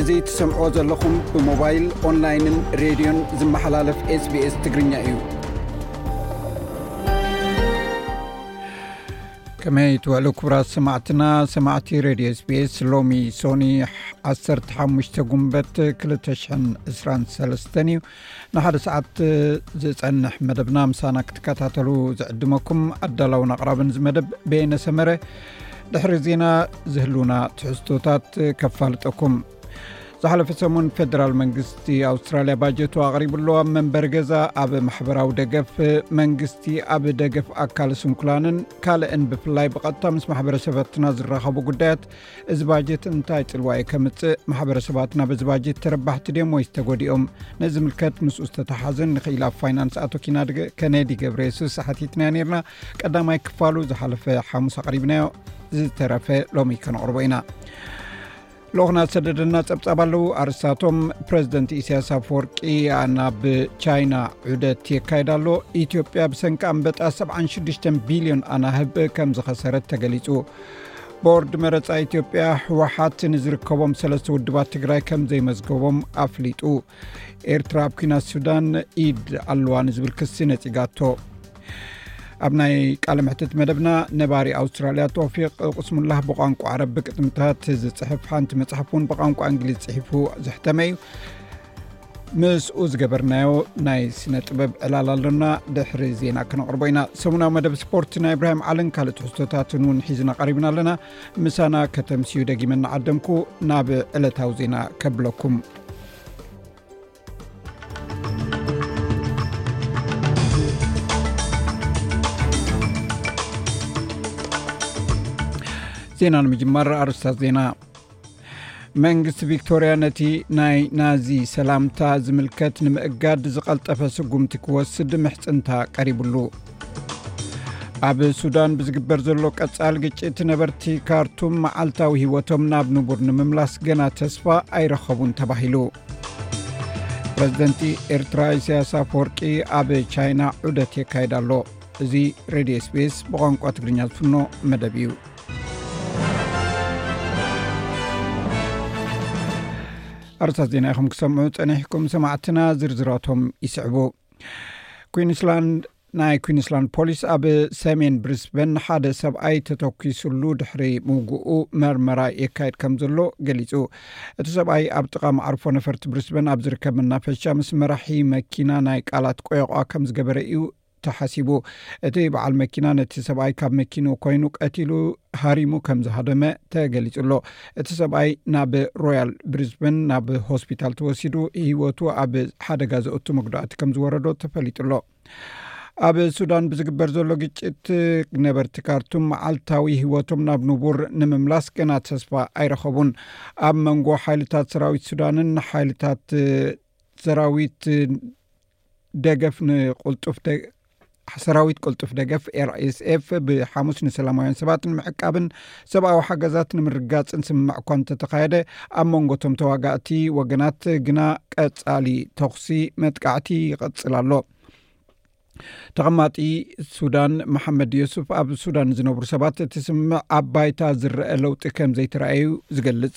እዚ ትሰምዕዎ ዘለኹም ብሞባይል ኦንላይንን ሬድዮን ዝመሓላለፍ ስbs ትግርኛ እዩ ከመይ ትውዕሉ ክብራት ሰማዕትና ሰማዕቲ ረድዮ ስፔስ ሎሚ ሶኒ 15 ጉንበት 223 እዩ ንሓደ ሰዓት ዝፀንሕ መደብና ምሳና ክትከታተሉ ዝዕድመኩም ኣዳላውን ኣቕራብን ዝመደብ ቤነሰመረ ድሕሪ ዜና ዝህልውና ትሕዝቶታት ከፋልጠኩም ዝሓለፈ ሰሙን ፌደራል መንግስቲ ኣውስትራልያ ባጀቱ ኣቕሪብሎ ኣብ መንበሪ ገዛ ኣብ ማሕበራዊ ደገፍ መንግስቲ ኣብ ደገፍ ኣካል ስንኩላንን ካልእን ብፍላይ ብቐጥታ ምስ ማሕበረሰባትና ዝራኸቡ ጉዳያት እዚ ባጀት እንታይ ፅልዋ ዩ ከምፅእ ማሕበረሰባትና በዚ ባጀት ተረባሕቲ ድም ወይ ዝተጎዲኦም ነዚ ምልከት ምስኡ ዝተተሓዘን ንክኢላ ፋይናንስ ኣቶ ኪና ከነዲ ገብረ የሱስ ሓቲትናዮ ነርና ቀዳማይ ክፋሉ ዝሓለፈ ሓሙስ ኣቕሪብናዮ ዝተረፈ ሎሚ ከነቕርቦ ኢና ሎኽና ዝሰደደና ጸብጻብ ኣለዉ ኣርስታቶም ፕረዚደንት ኢሳያስ ኣፍወርቂ ናብ ቻይና ዑደት የካየዳ ኣሎ ኢትዮጵያ ብሰንኪ ኣንበጣ 76 ቢልዮን ኣናህብ ከም ዝኸሰረት ተገሊጹ ቦርድ መረፃ ኢትዮጵያ ህወሓት ንዝርከቦም ሰለስተ ውድባት ትግራይ ከም ዘይመዝገቦም ኣፍሊጡ ኤርትራ ኣብ ኩናት ሱዳን ኢድ ኣለዋ ንዝብል ክሲ ነፂጋቶ ኣብ ናይ ቃል ምሕትት መደብና ነባሪ ኣውስትራልያ ተወፊቅ ቁስሙላህ ብቋንቋ ዓረብ ብቅጥምታት ዝፅሕፍ ሓንቲ መፅሓፍ ን ብቋንቋ እንግሊዝ ፅሒፉ ዘሕተመ እዩ ምስኡ ዝገበርናዮ ናይ ስነ ጥበብ ዕላል ኣሎና ድሕሪ ዜና ክነቅርቦ ኢና ሰሙናዊ መደብ ስፖርት ናይ እብራሂም ዓልን ካልእ ትሕዝቶታትን እውን ሒዝና ቀሪብና ኣለና ምሳና ከተምስዩ ደጊመ ናዓደምኩ ናብ ዕለታዊ ዜና ከብለኩም ዜና ንምጅማር ኣርስታት ዜና መንግስቲ ቪክቶርያ ነቲ ናይ ናዚ ሰላምታ ዝምልከት ንምእጋድ ዝቐልጠፈ ስጉምቲ ክወስድ ምሕፅንታ ቀሪብሉ ኣብ ሱዳን ብዝግበር ዘሎ ቀፃል ግጭት ነበርቲ ካርቱም መዓልታዊ ህይወቶም ናብ ንቡር ንምምላስ ገና ተስፋ ኣይረኸቡን ተባሂሉ ፕረዚደንቲ ኤርትራ ኢሳያስ ኣፍወርቂ ኣብ ቻይና ዑደት የካይዳ ኣሎ እዚ ሬድዮ ስፔስ ብቋንቋ ትግርኛ ዝፍኖ መደብ እዩ ኣርሳት ዜና ይኹም ክሰምዑ ፀኒሕኩም ሰማዕትና ዝርዝራቶም ይስዕቡ ኩንስላንድ ናይ ኩንስላንድ ፖሊስ ኣብ ሰሜን ብሪስበን ንሓደ ሰብኣይ ተተኪሱሉ ድሕሪ ምውግኡ መርመራ የካየድ ከም ዘሎ ገሊጹ እቲ ሰብኣይ ኣብ ጥቓ ማዕርፎ ነፈርቲ ብሪስበን ኣብ ዝርከብ መናፈሻ ምስ መራሒ መኪና ናይ ቃላት ቆየቋ ከም ዝገበረ እዩ ተሓሲቡ እቲ በዓል መኪና ነቲ ሰብኣይ ካብ መኪኑ ኮይኑ ቀቲሉ ሃሪሙ ከም ዝሃደመ ተገሊጹ ኣሎ እቲ ሰብኣይ ናብ ሮያል ብሪዝበን ናብ ሆስፒታል ተወሲዱ ህወቱ ኣብ ሓደጋ ዘእቱ መጉዳእቲ ከም ዝወረዶ ተፈሊጡ ኣሎ ኣብ ሱዳን ብዝግበር ዘሎ ግጭት ነበርቲ ካርቱም መዓልታዊ ህወቶም ናብ ንቡር ንምምላስ ገና ተስፋ ኣይረኸቡን ኣብ መንጎ ሓይልታት ሰራዊት ሱዳንን ሓይልታት ሰራዊት ደገፍ ንቁልጡፍ ሰራዊት ቅልጡፍ ደገፍ ኤርስኤፍ ብሓሙስ ንሰላማውያን ሰባት ንምዕቃብን ሰብኣዊ ሓገዛት ንምርግጋጽን ስምምዕ እኳ እንተተኻየደ ኣብ መንጎቶም ተዋጋእቲ ወገናት ግና ቀጻሊ ተኹሲ መጥቃዕቲ ይቐጽል ኣሎ ተቐማጢ ሱዳን መሓመድ ዮሱፍ ኣብ ሱዳን ዝነብሩ ሰባት እቲ ስምምዕ ኣብ ባይታ ዝረአ ለውጢ ከም ዘይተረኣዩ ዝገልጽ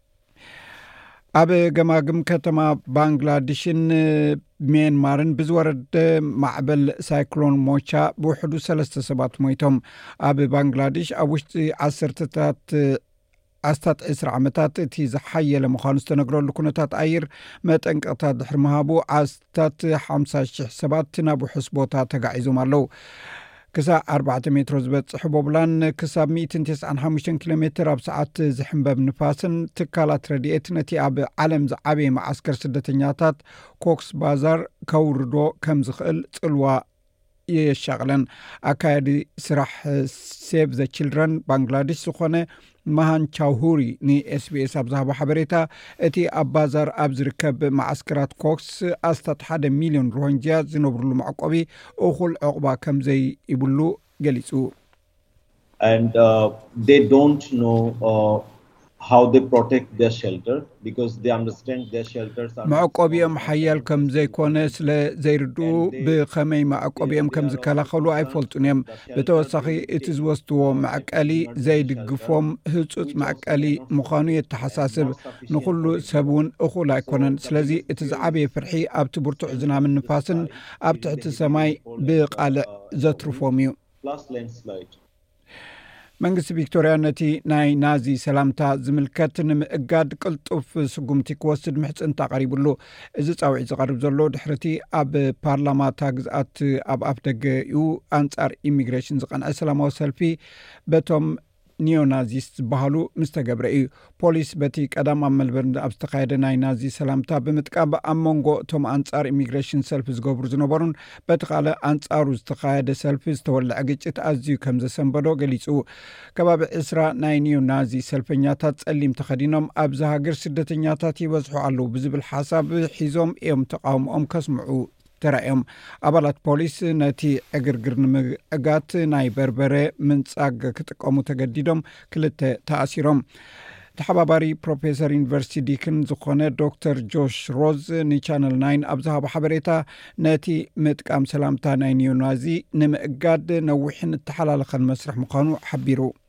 ኣብ ገማግም ከተማ ባንግላድሽን ሜንማርን ብዝወረደ ማዕበል ሳይክሎን ሞቻ ብውሕዱ ሰለስተ ሰባት ሞይቶም ኣብ ባንግላድሽ ኣብ ውሽጢ ዓሰርተታት ኣስታት ዕስራ ዓመታት እቲ ዝሓየለ ምዃኑ ዝተነግረሉ ኩነታት ኣይር መጠንቀቕታት ድሕሪ ምሃቡ ኣስታት ሓምሳ ሽሕ ሰባት ናብ ውሑስ ቦታ ተጋዒዞም ኣለው ክሳዕ ኣርባዕተ ሜትሮ ዝበጽሕ ቦብላን ክሳብ ሚእትን ቴስዓን ሓሙሽተን ኪሎ ሜትር ኣብ ሰዓት ዝሕምበብ ንፋስን ትካላት ረድኤት ነቲ ኣብ ዓለም ዝዓበየ መዓስከር ስደተኛታት ኮክስ ባዛር ከውርዶ ከም ዝኽእል ጽልዋ የየሻቕለን ኣካያዲ ስራሕ ሴቭ ዘ ችልድረን ባንግላድሽ ዝኾነ ማሃን ቻውሁሪ ንኤስቢኤስ ኣብ ዝሃቦ ሓበሬታ እቲ ኣብ ባዛር ኣብ ዝርከብ መዓስከራት ኮክስ ኣስታት ሓደ ሚልዮን ሮሆንጅያ ዝነብርሉ መዕቆቢ እኹል ዕቑባ ከም ዘይብሉ ገሊጹ። and uh, they don't know uh, how they protect their shelter. መዕቆቢኦም ሓያል ከም ዘይኮነ ስለ ዘይርድኡ ብኸመይ መዕቆቢኦም ከም ዝከላኸሉ ኣይፈልጡን እዮም። ብተወሳኺ እቲ ዝወስድዎ መዕቀሊ ዘይድግፎም ህጹጽ መዕቀሊ ምዃኑ የተሓሳስብ። ንኹሉ ሰብ እውን እኹል ኣይኮነን። ስለዚ እቲ ዝዓበየ ፍርሒ ኣብቲ ብርቱዕ ዝናምን ንፋስን ኣብ ትሕቲ ሰማይ ብቓልዕ ዘትርፎም እዩ። መንግስቲ ቪክቶርያ ነቲ ናይ ናዚ ሰላምታ ዝምልከት ንምእጋድ ቅልጡፍ ስጉምቲ ክወስድ ምሕፅንታ ቀሪብሉ እዚ ፃውዒት ዝቐርብ ዘሎ ድሕሪ እቲ ኣብ ፓርላማታ ግዝኣት ኣብ ኣፍ ደገ ዩ ኣንፃር ኢሚግሬሽን ዝቐንዐ ሰላማዊ ሰልፊ በቶም ኒዮናዚስት ዝበሃሉ ምስ ተገብረ እዩ ፖሊስ በቲ ቀዳም ኣብ መልበርን ኣብ ዝተኻየደ ናይ ናዚ ሰላምታ ብምጥቃብ ኣብ መንጎ እቶም ኣንጻር ኢሚግሬሽን ሰልፊ ዝገብሩ ዝነበሩን በቲ ካልእ ኣንጻሩ ዝተኻየደ ሰልፊ ዝተወልዐ ግጭት ኣዝዩ ከም ዘሰንበዶ ገሊጹ ከባቢ ዕስራ ናይ ኒው ናዚ ሰልፈኛታት ጸሊም ተኸዲኖም ኣብዚ ሃገር ስደተኛታት ይበዝሑ ኣለዉ ብዝብል ሓሳብ ሒዞም እዮም ተቃውሞኦም ከስምዑ ተራእዮም ኣባላት ፖሊስ ነቲ ዕግርግር ንምዕጋት ናይ በርበረ ምንፃግ ክጥቀሙ ተገዲዶም ክልተ ተኣሲሮም ተሓባባሪ ፕሮፌሰር ዩኒቨርሲቲ ዲክን ዝኾነ ዶክተር ጆሽ ሮዝ ንቻነል ናይን ኣብ ዝሃቦ ሓበሬታ ነቲ ምጥቃም ሰላምታ ናይ ኒዮናዚ ንምእጋድ ነዊሕን እተሓላለኸን መስርሕ ምዃኑ ሓቢሩ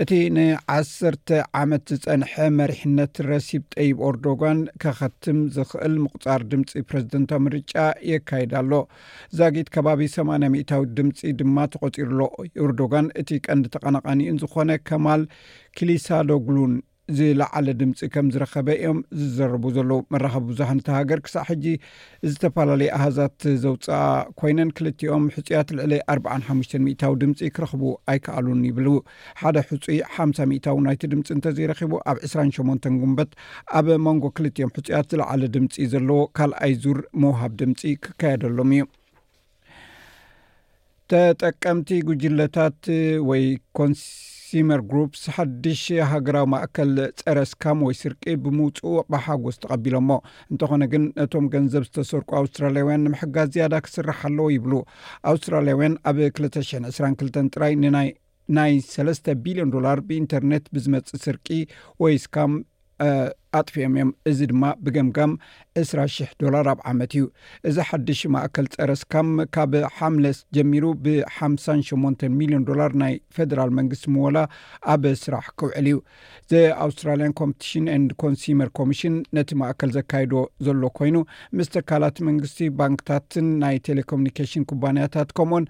እቲ ንዓሰርተ ዓመት ዝፀንሐ መሪሕነት ረሲብ ጠይብ ኦርዶጋን ከኸትም ዝኽእል ምቁፃር ድምፂ ፕረዚደንታዊ ምርጫ የካይድ ኣሎ ዛጊት ከባቢ 8 ሚእታዊ ድምፂ ድማ ተቆፂሩሎ ኦርዶጋን እቲ ቀንዲ ተቐናቓኒኡን ዝኾነ ከማል ክሊሳዶግሉን ዝለዓለ ድምፂ ከም ዝረኸበ እዮም ዝዘረቡ ዘለዉ መራኸቢ ብዙሃን እታ ሃገር ክሳዕ ሕጂ ዝተፈላለዩ ኣሃዛት ዘውፅኣ ኮይነን ክልቲኦም ሕፁያት ልዕሊ ኣርባዓን ሓሙሽተን ሚእታዊ ድምፂ ክረኽቡ ኣይከኣሉን ይብሉ ሓደ ሕፁይ ሓምሳ ሚእታዊ ናይቲ ድምፂ እንተዘይረኺቡ ኣብ ዕስራን ሸሞንተን ጉንበት ኣብ መንጎ ክልቲኦም ሕፁያት ዝለዓለ ድምፂ ዘለዎ ካልኣይ ዙር መውሃብ ድምፂ ክካየደሎም እዩ ተጠቀምቲ ጉጅለታት ወይ ኮንሲመር ግሩፕስ ሓድሽ ሃገራዊ ማእከል ፀረ ስካም ወይ ስርቂ ብምውፅኡ ብሓጎስ ተቐቢሎሞ እንተኾነ ግን ነቶም ገንዘብ ዝተሰርቁ ኣውስትራልያውያን ንምሕጋዝ ዝያዳ ክስራሕ ኣለዎ ይብሉ ኣውስትራልያውያን ኣብ 222 ጥራይ ንናይ ናይ ሰለስተ ቢልዮን ዶላር ብኢንተርነት ብዝመፅእ ስርቂ ወይ ስካም ኣጥፊኦም እዮም እዚ ድማ ብገምጋም 2ስራ00 ዶላር ኣብ ዓመት እዩ እዚ ሓድሽ ማእከል ፀረ ስካም ካብ ሓምለስ ጀሚሩ ብ5ን8 ሚልዮን ዶላር ናይ ፈደራል መንግስቲ ምወላ ኣብ ስራሕ ክውዕል እዩ ዘ ኣውስትራልያን ኮምፕቲሽን ን ኮንስመር ኮሚሽን ነቲ ማእከል ዘካይዶ ዘሎ ኮይኑ ምስ ተካላት መንግስቲ ባንክታትን ናይ ቴሌኮሙኒኬሽን ኩባንያታት ከምኡን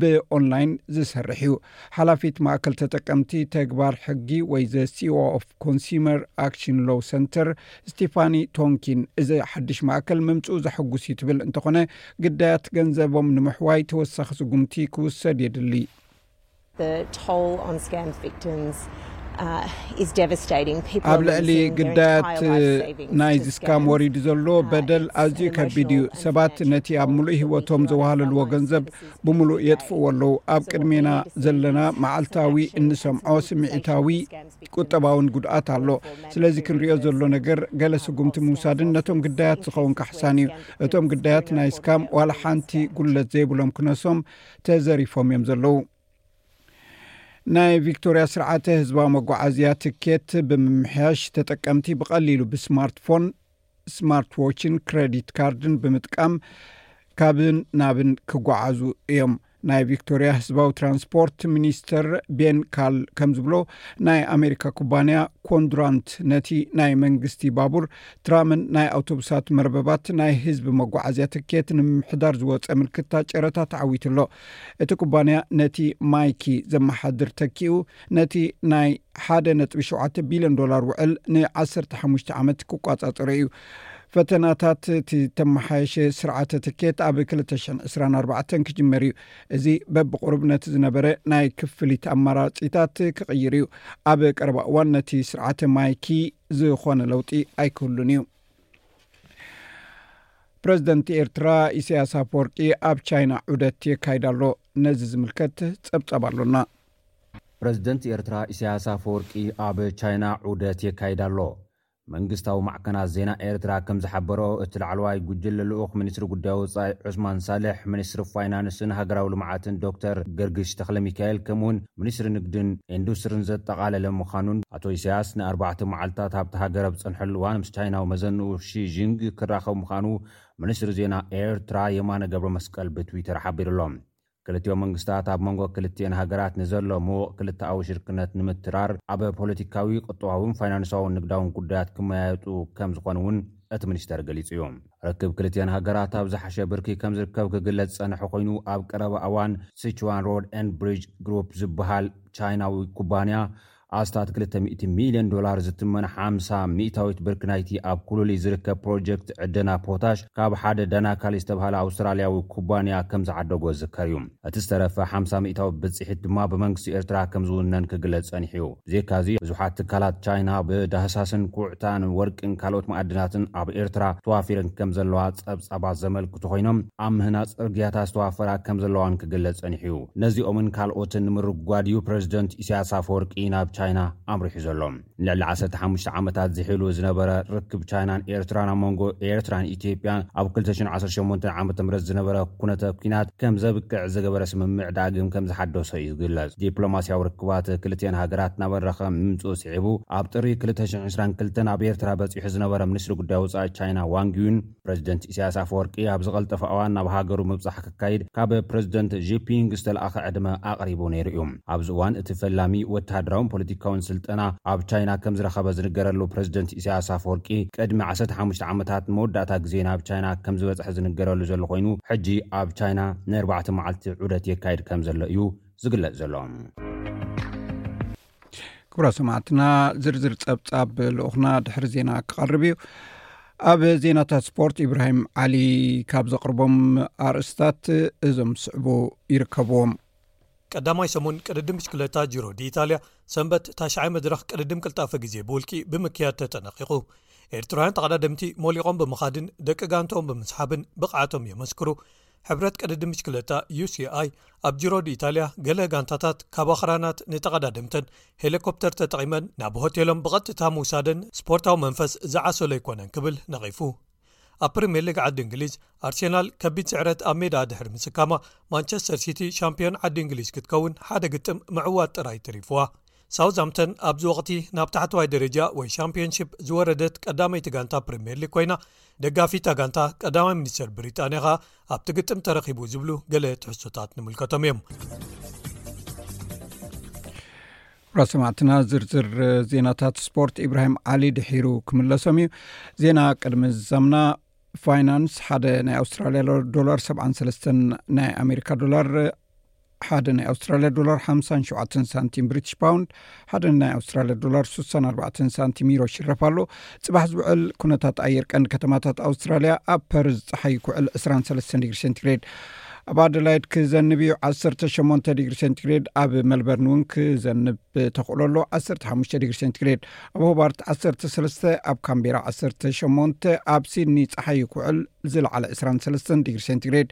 ብኦንላይን ዝሰርሕ እዩ ሓላፊት ማእከል ተጠቀምቲ ተግባር ሕጊ ወይ ዘ ሲኦ ኦፍ ኮንስመር ኣክሽን ሎው ሰንተር ስቲፋኒ ቶንኪን እዚ ሓድሽ ማእከል ምምፅኡ ዘሐጉስ እዩ ትብል እንተኾነ ግዳያት ገንዘቦም ንምሕዋይ ተወሳኺ ስጉምቲ ክውሰድ የድሊ ኣብ ልዕሊ ግዳያት ናይዚ ስካም ወሪዱ ዘሎ በደል ኣዝዩ ከቢድ እዩ ሰባት ነቲ ኣብ ምሉእ ሂወቶም ዘዋሃለልዎ ገንዘብ ብምሉእ የጥፍእዎ ኣለዉ ኣብ ቅድሜና ዘለና መዓልታዊ እንሰምዖ ስምዒታዊ ቁጠባውን ጉድኣት ኣሎ ስለዚ ክንሪኦ ዘሎ ነገር ገለ ስጉምቲ ምውሳድን ነቶም ግዳያት ዝኸውን ካሕሳን እዩ እቶም ግዳያት ናይ ስካም ዋላ ሓንቲ ጉለት ዘይብሎም ክነሶም ተዘሪፎም እዮም ዘለዉ። ናይ ቪክቶርያ ስርዓተ ህዝባዊ መጓዓዝያ ትኬት ብምምሕያሽ ተጠቀምቲ ብቐሊሉ ብስማርትፎን ስማርት ዎችን ክረዲት ካርድን ብምጥቃም ካብን ናብን ክጓዓዙ እዮም ናይ ቪክቶርያ ህዝባዊ ትራንስፖርት ሚኒስተር ቤን ካል ከም ዝብሎ ናይ ኣሜሪካ ኩባንያ ኮንዱራንት ነቲ ናይ መንግስቲ ባቡር ትራምን ናይ ኣውቶቡሳት መርበባት ናይ ህዝቢ መጓዓዝያ ትኬት ንምምሕዳር ዝወፀ ምልክታ ጨረታ ተዓዊቱ ኣሎ። እቲ ኩባንያ ነቲ ማይኪ ዘመሓድር ተኪኡ ነቲ ናይ ሓደ ነጥቢ ሸውዓተ ቢልዮን ዶላር ውዕል ንዓሰርተ ሓሙሽተ ዓመት ክቋፃፀሮ እዩ። ፈተናታት እቲ ተመሓየሸ ስርዓተ ትኬት ኣብ ክልተ ሽሕን ዕስራን ኣርባዕተን ክጅመር እዩ። እዚ በብቕሩብ ነቲ ዝነበረ ናይ ክፍሊት ኣማራጺታት ክቕይር እዩ። ኣብ ቀረባ እዋን ነቲ ስርዓተ ማይኪ ዝኾነ ለውጢ ኣይክህሉን እዩ። ፕረዚደንት ኤርትራ ኢሳያስ ኣፍወርቂ ኣብ ቻይና ዑደት የካይድ ኣሎ። ነዚ ዝምልከት ጸብጻብ ኣሎና። ፕረዚደንት ኤርትራ ኢሳያስ ኣፈወርቂ ኣብ ቻይና ዑደት የካይድ ኣሎ። መንግስታዊ ማዕከናት ዜና ኤርትራ ከም ዝሓበርኦ፣ እቲ ላዕለዋይ ጉጅለ ልኡኽ ሚኒስትሪ ጉዳይ ወጻኢ ዑስማን ሳልሕ፣ ሚኒስትሪ ፋይናንስን ሃገራዊ ልምዓትን ዶክተር ገርግሽ ተኽለሚካኤል ከምኡ'ውን ሚኒስትሪ ንግድን ኢንዱስትርን ዘጠቓለለ ምዃኑን፣ ኣቶ ኢሳያስ ንኣርባዕተ መዓልታት ኣብታ ሃገር ኣብ ዝጸንሐሉ እዋን ምስ ቻይናዊ መዘንኡ ሺ ጂንግ ክራኸብ ምዃኑ ሚኒስትሪ ዜና ኤርትራ የማነ ገብረመስቀል ብትዊተር ሓቢሩ'ሎ። ክልቲኦም መንግስታት ኣብ መንጎ ክልቲኤን ሃገራት ንዘሎ ምዉቕ ክልተኣዊ ሽርክነት ንምትራር ኣብ ፖለቲካዊ፣ ቁጠባዊን ፋይናንሳውን ንግዳውን ጉዳያት ክመያየጡ ከም ዝኾኑ እውን እቲ ሚኒስተር ገሊጹ እዩ። ርክብ ክልቲኤን ሃገራት ኣብ ዝሓሸ ብርኪ ከም ዝርከብ ክግለጽ ዝጸንሐ ኮይኑ፣ ኣብ ቀረባ እዋን ሲቹዋን ሮድ ኤንድ ብሪጅ ግሩፕ ዝበሃል ቻይናዊ ኩባንያ ኣስታት ክልተ ሚእቲ ሚልዮን ዶላር ዝትመን ሓምሳ ሚእታዊት ብርኪ ናይቲ ኣብ ኩሉሊ ዝርከብ ፕሮጀክት ዕደና ፖታሽ ካብ ሓደ ዳናካሊ ዝተብሃለ ኣውስትራልያዊ ኩባንያ ከምዝዓደጎ ዝዝከር እዩ። እቲ ዝተረፈ ሓምሳ ሚእታዊ ብፅሒት ድማ ብመንግስቲ ኤርትራ ከምዝውነን ክግለፅ ፀኒሑ እዩ። ብዘይካ'ዚ ብዙሓት ትካላት ቻይና ብዳህሳስን ኩዕታን ወርቂን ካልኦት መኣድናትን ኣብ ኤርትራ ተዋፊረን ከምዘለዋ ፀብፃባት ዘመልክቱ ኮይኖም ኣብ ምህናፅ ፅርግያታት ዝተዋፈራ ከምዘለዋን ክግለፅ ፀኒሑ እዩ። ነዚኦምን ካልኦትን ንምርጓድ እዩ ፕረዚደንት ኢሳያስ ኣፈወርቂ ናብ ቻይና ኣምሪሑ ዘሎ። ንልዕሊ ዓሰርተ ሓሙሽተ ዓመታት ዝሕሉ ዝነበረ ርክብ ቻይናን ኤርትራን ኣብ መንጎ ኤርትራን ኢትዮጵያን ኣብ ክልተ ሽሕን ዓሰርተ ሸሞንተን ዓመተ ምህረት ዝነበረ ኩነተ ኲናት ከምዘብቅዕ ዝገበረ ስምምዕ ዳግም ከምዝሓደሶ እዩ ዝግለጽ። ዲፕሎማስያዊ ርክባት ክልቲኤን ሃገራት እናበረኸ ምምጽኡ ስዒቡ ኣብ ጥሪ ክልተ ሽሕን ዕስራን ክልተን ኣብ ኤርትራ በጺሑ ዝነበረ ሚኒስትሪ ጉዳይ ወጻኢ ቻይና ዋንግ ዩን፣ ፕረዚደንት ኢሳያስ ኣፈወርቂ ኣብ ዝቐልጠፈ እዋን ናብ ሃገሩ ምብጻሕ ከካይድ ካብ ፕረዚደንት ዢፒንግ ዝተለኣኸ ዕድመ ኣቕሪቡ ነይሩ እዩ። ኣብዚ እዋን እቲ ፈላሚ ወተሃደራውን ፖለቲካውን ስልጠና ኣብ ቻይና ከም ዝረኸበ ዝንገረሉ ፕረዚደንት ኢሳያስ ኣፈወርቂ ቅድሚ ዓሰርተ ሓሙሽተ ዓመታት ንመወዳእታ ግዜ ናብ ቻይና ከም ዝበጽሐ ዝንገረሉ ዘሎ ኮይኑ ሕጂ ኣብ ቻይና ንኣርባዕተ መዓልቲ ዑደት የካይድ ከም ዘሎ እዩ ዝግለጽ ዘሎ። ክብራ ሰማዕትና ዝርዝር ፀብፃብ ልኡክና ድሕሪ ዜና ክቐርብ እዩ ኣብ ዜናታት ስፖርት ኢብራሂም ዓሊ ካብ ዘቕርቦም ኣርእስታት እዞም ዝስዕቡ ይርከብዎም ቀዳማይ ሰሙን ቅድድም ብሽክለታ ጅሮ ዲኢታልያ ሰንበት ታሽዓይ መድረኽ ቅድድም ቅልጣፈ ግዜ ብውልቂ ብምክያድ ተጠነቂቑ ኤርትራውያን ተቐዳድምቲ ሞሊቖም ብምኻድን ደቂ ጋንቶኦም ብምስሓብን ብቕዓቶም የመስክሩ ሕብረት ቅድድም ብሽክለታ uሲኣይ ኣብ ጅሮዲ ኢታልያ ገለ ጋንታታት ካብ ኣኽራናት ንተቐዳደምተን ሄሊኮፕተር ተጠቒመን ናብ ሆቴሎም ብቐጥታ ምውሳደን ስፖርታዊ መንፈስ ዝዓሰሎ ኣይኮነን ክብል ነቒፉ ኣብ ፕሪምየር ሊግ ዓዲ እንግሊዝ ኣርሴናል ከቢድ ስዕረት ኣብ ሜድኣ ድሕሪ ምስካማ ማንቸስተር ሲቲ ሻምፒዮን ዓዲ እንግሊዝ ክትከውን ሓደ ግጥም ምዕዋት ጥራይ ትሪፍዋ ሳውዝሃምፕተን ኣብዚ ወቕቲ ናብ ታሕተዋይ ደረጃ ወይ ሻምፕዮንሺፕ ዝወረደት ቀዳመይቲ ጋንታ ፕሪምየር ሊግ ኮይና ደጋፊ እታ ጋንታ ቀዳማይ ሚኒስተር ብሪጣንያ ከኣ ኣብቲ ግጥም ተረኺቡ ዝብሉ ገለ ትሕሶታት ንምልከቶም እዮም ራሰማዕትና ዝርዝር ዜናታት ስፖርት ኢብራሂም ዓሊ ድሒሩ ክምለሶም እዩ ዜና ቅድሚ ዝሰምና ፋይናንስ ሓደ ናይ ኣውስትራልያ ዶላር 73 ናይ ኣሜሪካ ዶላር ሓደ ናይ ኣውስትራልያ ዶላር ሓምሳን ሸውዓተን ሳንቲም ብሪትሽ ፓውንድ ሓደ ናይ ኣውስትራልያ ዶላር ሱሳን ኣርባዕተን ሳንቲም ዩሮ ሽረፍ ኣሎ ፅባሕ ዝውዕል ኩነታት ኣየር ቀንዲ ከተማታት ኣውስትራልያ ኣብ ፐርዝ ፀሓይ ኩዕል 23 ዲግሪ ሴንቲግሬድ ኣብ ኣደላይድ ክዘንብ እዩ 18 ዲግሪ ሴንቲግሬድ ኣብ መልበርን እውን ክዘንብ ተኽእሎ ኣሎ 15 ዲግሪ ሴንቲግሬድ ኣብ ሆባርት 13 ኣብ ካምቢራ 18 ኣብ ሲድኒ ፀሓይ ኩዕል ዝለዓለ 23 ዲግሪ ሴንቲግሬድ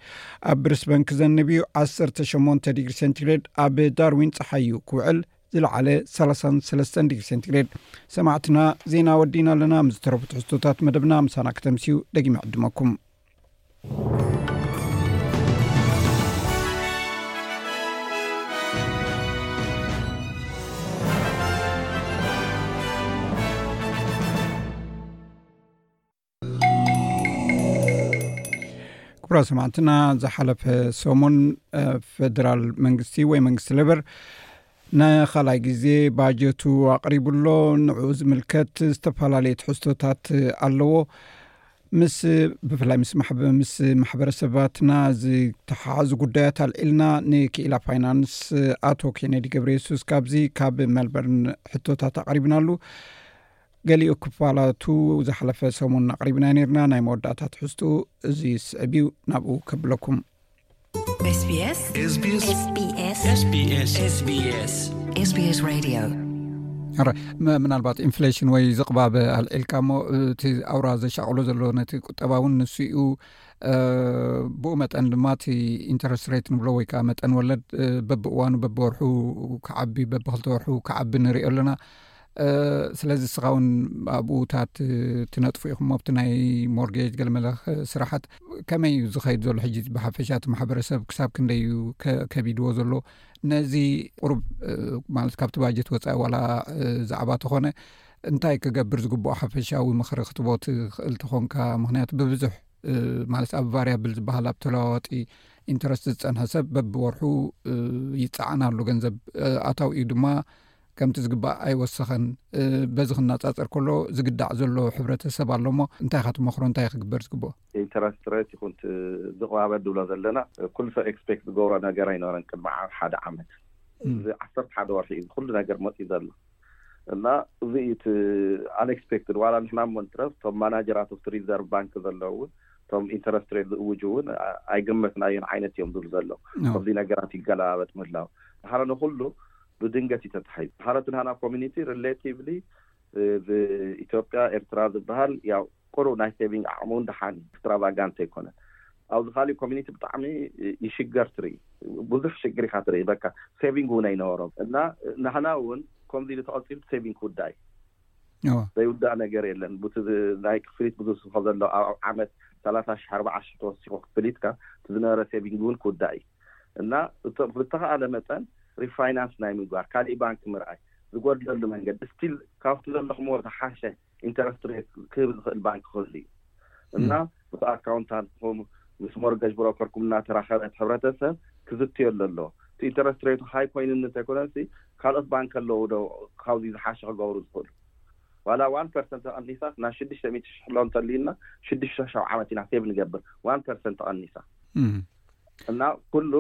ኣብ ብሪስበን ክዘንብ እዩ ዓሰርተ ሸሞንተ ዲግሪ ሴንቲግሬድ ኣብ ዳርዊን ፀሓይ እዩ ክውዕል ዝለዓለ ሰላሳን ሰለስተን ዲግሪ ሴንቲግሬድ ሰማዕትና ዜና ወዲና ኣለና ምስ ዝተረፉ ትሕዝቶታት መደብና ምሳና ክተምስዩ ደጊመ ይዕድመኩም ኩብራ ሰማዕትና ዝሓለፈ ሰሙን ፌደራል መንግስቲ ወይ መንግስቲ ለበር ንካልኣይ ግዜ ባጀቱ ኣቅሪቡ ኣሎ ንዕኡ ዝምልከት ዝተፈላለዩ ትሕዝቶታት ኣለዎ ምስ ብፍላይ ምስ ማሕበረሰባትና ዝተሓሓዙ ጉዳያት ኣልዒልና ንክኢላ ፋይናንስ ኣቶ ኬነዲ ገብረ የሱስ ካብዚ ካብ መልበርን ሕቶታት ኣቅሪብናሉ ገሊኡ ክፋላቱ ዝሓለፈ ሰሙን ኣቕሪብና ነርና ናይ መወዳእታ ትሕዝትኡ እዚ ዝስዕብ እዩ ናብኡ ከብለኩም ረ ምናልባት ኢንፍሌሽን ወይ ዝቕባበ ኣልዒልካ እሞ እቲ ኣውራ ዘሻቅሎ ዘሎ ነቲ ቁጠባ እውን ንሱ ኡ ብኡ መጠን ድማ እቲ ኢንተረስት ሬት ንብሎ ወይ ከዓ መጠን ወለድ በቢእዋኑ በቢወርሑ ክዓቢ በቢክልተወርሑ ክዓቢ ንሪኦ ኣለና ስለዚ እስኻ ውን ኣብኡታት ትነጥፉ ኢኹም ኣብቲ ናይ ሞርጌጅ ገልመለ ስራሓት ከመይ እዩ ዝኸይድ ዘሎ ሕጂ ብሓፈሻት ማሕበረሰብ ክሳብ ክንደይ እዩ ከቢድዎ ዘሎ ነዚ ቁሩብ ማለት ካብቲ ባጀት ወፃኢ ዋላ ዛዕባ ተኾነ እንታይ ክገብር ዝግብኦ ሓፈሻዊ ምክሪ ክትቦ ትኽእል ተኾንካ ምክንያቱ ብብዙሕ ማለት ኣብ ቫርያ ብል ዝበሃል ኣብ ተለዋዋጢ ኢንተረስት ዝፀንሐ ሰብ በብወርሑ ይፃዓና ኣሉ ገንዘብ ኣታው እዩ ድማ ከምቲ ዝግባእ ኣይወሰኸን። በዚ ክናጻጸር ከሎ ዝግዳዕ ዘሎ ሕብረተ ሰብ ኣሎ እሞ እንታይ ኢኻ ትመኽሮ እንታይ እዩ ክግበር ዝግብኦ? ኢንተረስት ሬት ይኹን እቲ ዝቕባበ ንብሎ ዘለና ኩሉ ሰብ ኤክስፔክት ዝገብሮ ነገር ኣይነበረን ቅድሚ ሓደ ዓመት እዚ ዓሰርተ ሓደ ወርሒ እዩ ኩሉ ነገር መፂኡ ዘሎ እና እዚ እዩ እቲ ኣንኤክስፔክትድ ዋላ ንሕና እሞ ንትረፍ እቶም ማናጀራት ኦፍቲ ሪዘርቭ ባንክ ዘለዉ እውን እቶም ኢንተረስት ሬት ዝእውጁ እውን ኣይግመትናዮን ዓይነት እዮም ዝብሉ ዘለዉ ከምዚ ነገራት ይገለባበጥ ምህላው ድሓረ ንኩሉ ብድንገት እዩ ተታሒዙ። ሓረትን ሃና ኮሚኒቲ ርሌቲቭሊ እብ ኢትዮጵያ ኤርትራ ዝብሃል ያው ቁሩብ ናይ ሴቪንግ ዓቕሚ ውን ደሓን እዩ ኤክስትራቫጋንት ኣይኮነን። ኣብዚ ካሊእ ኮሚኒቲ ብጣዕሚ ይሽገር ትርኢ ብዙሕ ሽግር ኢኻ ትርኢ በቃ ሴቪንግ ውን ኣይነበሮም እና ናህና ውን ኮምዚ ኢሉ ተቐጺሉ ሴቪንግ ክውዳእ እዩ። እወ። ዘይውዳእ ነገር የለን ቡቲ ናይ ክፍሊት ብዝውስኾ ዘሎ ኣብ ዓመት ሰላሳ ሽሕ ኣርባዓ ሽሕ ተወሲኹ ክፍሊትካ እቲ ዝነበረ ሴቪንግ ውን ክውዳእ እዩ። እና እቶም ብተኻእለ መጠን ሪፋይናንስ ናይ ምግባር ካሊእ ባንኪ ምርኣይ ዝጎድለሉ መንገዲ ስቲል ካብቲ ዘለኽምዎ ዝሓሸ ኢንተረስት ሬት ክህብ ዝኽእል ባንኪ ክህሉ እዩ እና ምስ ኣካውንታንትኹም ምስ ሞርገጅ ብሮከርኩም እናተራኸበ እቲ ሕብረተሰብ ክዝትየሉ ኣለዎ እቲ ኢንተረስት ሬቱ ሃይ ኮይኑ እንተይኮነሲ ካልኦት ባንኪ ኣለዉ ዶ ካብዚ ዝሓሸ ክገብሩ ዝኽእሉ ዋላ ዋን ፐርሰንት ተቐኒሳስ ናብ ሽዱሽተ ሚእቲ ሽሕ ሎን ተልዩና ሽዱሽተ ሻብ ዓመት ኢና ሴቭ ንገብር ዋን ፐርሰንት ተቐኒሳ እና ኩሉ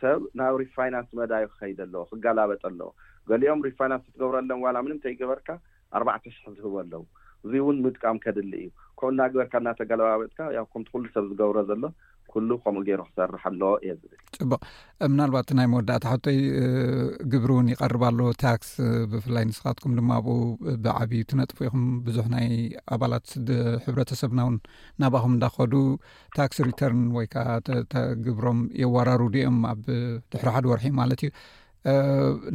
ሰብ ናብ ሪፋይናንስ መዳዩ ክኸይድ ኣለዎ ክጋላበጥ ኣለዎ ገሊኦም ሪፋይናንስ ክትገብረሎም ዋላ ምንም ተይገበርካ ኣርባዕተ ሽሕ ዝህቡ ኣለው እዙይ እውን ምጥቃም ከድሊ እዩ ከምኡ እናግበርካ እናተገለባበጥካ ያው ከምቲ ኩሉ ሰብ ዝገብሮ ዘሎ ኩሉ ከምኡ ገይሩ ክሰርሕ ኣለዎ እየ ዝብል ፅቡቅ ምናልባት ናይ መወዳእታ ሕቶይ ግብሪ እውን ይቀርብ ኣሎ ታክስ ብፍላይ ንስኻትኩም ድማ ኣብኡ ብዓብዩ ትነጥፉ ኢኹም ብዙሕ ናይ ኣባላት ሕብረተሰብና እውን ናባኹም እንዳኸዱ ታክስ ሪተርን ወይ ከዓ ተግብሮም የዋራሩዱ እዮም ኣብ ድሕሪ ሓደ ወርሒ ማለት እዩ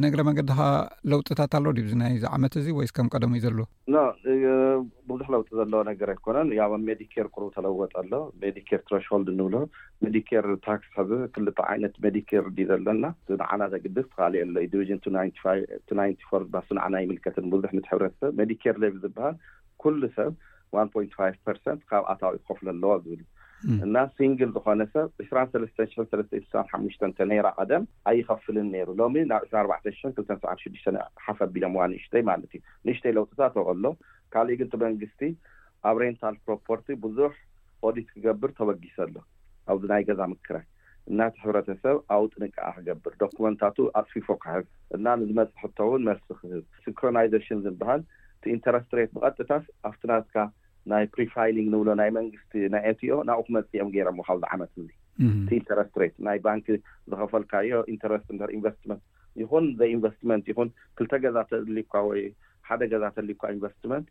ነግረ መገዲ ኸዓ ለውጥታት ኣሎ ዲብዚ ናይ ዚ ዓመት እዚ ወይስ ከም ቀደሙ እዩ ዘሎ ብዙሕ ለውጢ ዘለዎ ነገር ኣይኮነን ያ ሜዲኬር ቁሩብ ተለወጠ ኣሎ ሜዲኬር ትረሽሆልድ ንብሎ ሜዲኬር ታክስ ሕዚ ክልተ ዓይነት ሜዲኬር ዲ ዘለና ንዓና ዘግድስ ተካሊእ ኣሎ ዲቪዥን ቱ ናይንቲ ፎር ባሱ ንዓና ይምልከትን ብዙሕ ምስ ሕብረተሰብ ሜዲኬር ሌቭ ዝበሃል ኩሉ ሰብ ዋን ፖይንት ፋይፍ ፐርሰንት ካብ ኣታዊኡ ክኸፍሎ ኣለዎ ዝብል እዩ እና ሲንግል ዝኾነ ሰብ ዕስራን ሰለስተን ሽሕን ሰለስተይትን ዕስራን ሓሙሽተን ተነይራ ቀደም ኣይኸፍልን ነይሩ ሎሚ ናብ ዕስራን ኣርባዕተን ሽሕን ክልተን ሰብዓን ሽዱሽተን ሓፍ ኣቢሎምዋ ንእሽተይ ማለት እዩ ንእሽተይ ለውጥታት ኦ ኣሎ ካሊእ ግን እቲ መንግስቲ ኣብ ሬንታል ፕሮፖርቲ ብዙሕ ኦዲት ክገብር ተበጊሰ ኣሎ ኣብዚ ናይ ገዛ ምክራይ እና እቲ ሕብረተሰብ ኣብኡ ጥንቃቐ ክገብር ዶኩመንታቱ ኣፅፊፎ ክሕዝ እና ንዝመፅእ ሕቶ እውን መልሲ ክህብ ሲንክሮናይዘሽን ዝብሃል እቲ ኢንተረስት ሬት ብቐጥታስ ኣብቲ ናትካ ናይ ፕሪፋይሊንግ ንብሎ ናይ መንግስቲ ናይ ኤትኦ ናብኡ ክመጽእ እዮም ጌሮሞ ካብዚ ዓመት እዚ እቲ ኢንተረስት ሬት ናይ ባንኪ ዝኸፈልካዮ ኢንተረስት እንድሕር ኢንቨስትመንት ይኹን ዘይ ኢንቨስትመንት ይኹን ክልተ ገዛ ተድልዩካ ወይ ሓደ ገዛ ተልዩካ ኢንቨስትመንት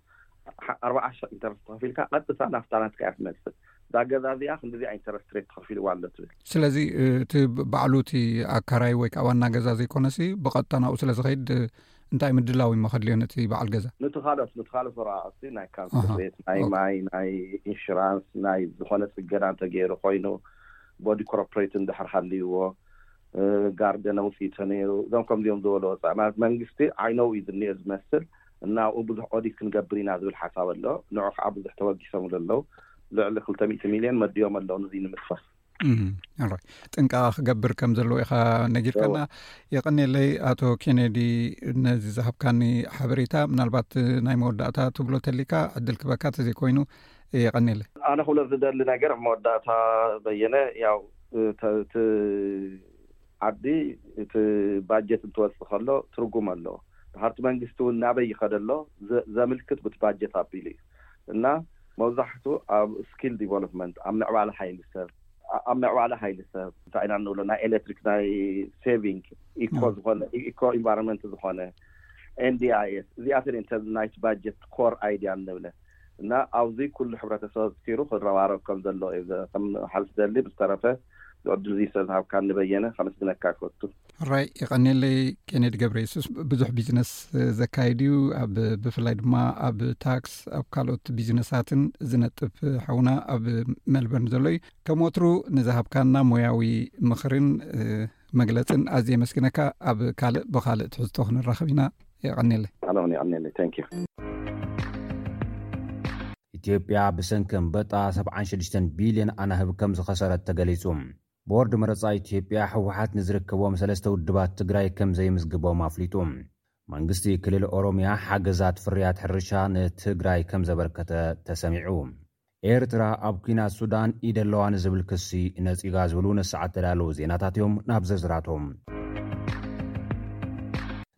ኣርብዓ ሽሕ ኢንተረስት ተኸፊልካ ቀጥታ ናፍታ ናትካ እያ ትመጽእ እዛ ገዛ እዚኣ ክንዲዚኣ ኢንተረስት ሬት ተኸፊልዋ ኣሎ ትብል ስለዚ እቲ ባዕሉ እቲ ኣካራይ ወይ ከዓ ዋና ገዛ ዘይኮነሲ ብቐጥታ ናብኡ ስለ ዝኸይድ እንታይ ምድላው እሞ ከድልዮ ነቲ በዓል ገዛ? ኑቲ ካልኦት ኑቲ ካልኦት ወረቓቕቲ ናይ ካንሰር ቤት፣ ናይ ማይ፣ ናይ ኢንሹራንስ፣ ናይ ዝኾነ ጽገና እንተገይሩ ኮይኑ፣ ቦዲ ኮሮፕሬት እንድሕር ሃልይዎ፣ ጋርደ ነውጺኡ ተነይሩ፣ እዞም ከምዚኦም ዝበሉ ወጻኢ ማለት መንግስቲ ዓይነው እዩ ዝንኦ ዝመስል እና ኣብኡ ብዙሕ ኦዲት ክንገብር ኢና ዝብል ሓሳብ ኣሎ። ንዑ ከኣ ብዙሕ ተበጊሶምሉ ኣለው። ልዕሊ ክልተ ሚእቲ ሚልዮን መዲቦም ኣለው ንዙይ ንምትኳስ። ጥንቃቐ ክገብር ከም ዘለዎ ኢኻ ነጊርካና የቀኒለይ ኣቶ ኬነዲ ነዚ ዝሃብካኒ ሓበሬታ ምናልባት ናይ መወዳእታ ትብሎ ተሊካ ዕድል ክበካ ተዘይኮይኑ የቀኒለ ኣነ ክብሎ ዝደሊ ነገር ኣብ መወዳእታ በየነ ያው እቲ ዓዲ እቲ ባጀት እንትወፅእ ከሎ ትርጉም ኣለዎ ድሓርቲ መንግስቲ እውን ናበይ ይኸደ ኣሎ ዘምልክት ብቲ ባጀት ኣቢሉ እዩ እና መብዛሕቱ ኣብ ስኪል ዲቨሎፕመንት ኣብ ምዕባለ ሓይሊ ሰብ ኣብ ምዕባለ ሓይሊ ሰብ እንታይ ኢና እንብሎ ናይ ኤሌክትሪክ ናይ ሴቪንግ ኢኮ ዝኾነ ኢኮ ኢንቫይሮንመንት ዝኾነ NDIS እዚኣተን እየን እተን ናይቲ ባጀት ኮር ኣይድያ እንብለ እና ኣብዚ ኩሉ ሕብረተሰብ ኣትኪሩ ክረባረብ ከም ዘሎ እዩ ከም ሓልፍ ደሊ ብዝተረፈ እዚ ዕድል እዚ ስለ ዝሃብካኒ በየነ ከመስግነካ ይፈቱ። ሕራይ የቀኔለይ ኬኔዲ ገብረየሱስ ብዙሕ ቢዝነስ ዘካይድ እዩ ኣብ ብፍላይ ድማ ኣብ ታክስ ኣብ ካልኦት ቢዝነሳትን ዝነጥፍ ሓውና ኣብ መልበርን ዘሎ እዩ ከም ወትሩ ንዝሃብካና ሞያዊ ምኽርን መግለፅን ኣዝየ የመስግነካ ኣብ ካልእ ብካልእ ትሕዝቶ ክንራኸብ ኢና የቀኔለይ ኣነ ውን የቀኔለይ ታንኪዩ ኢትዮጵያ ብሰንኪ ኣንበጣ ሰብዓን ሽዱሽተን ቢልዮን ኣናህብ ከምዝኸሰረት ተገሊፁ። ቦርድ መረፃ ኢትዮጵያ ህወሓት ንዝርከቦም ሰለስተ ውድባት ትግራይ ከምዘይምዝግቦም ኣፍሊጡ። መንግስቲ ክልል ኦሮሚያ ሓገዛት ፍርያት ሕርሻ ንትግራይ ከምዘበርከተ ተሰሚዑ። ኤርትራ ኣብ ኲናት ሱዳን ኢድ ኣለዋ ንዝብል ክሲ ነፂጋ ዝብሉ ነሰዓት ተዳለዉ ዜናታት እዮም። ናብ ዝርዝራቶም።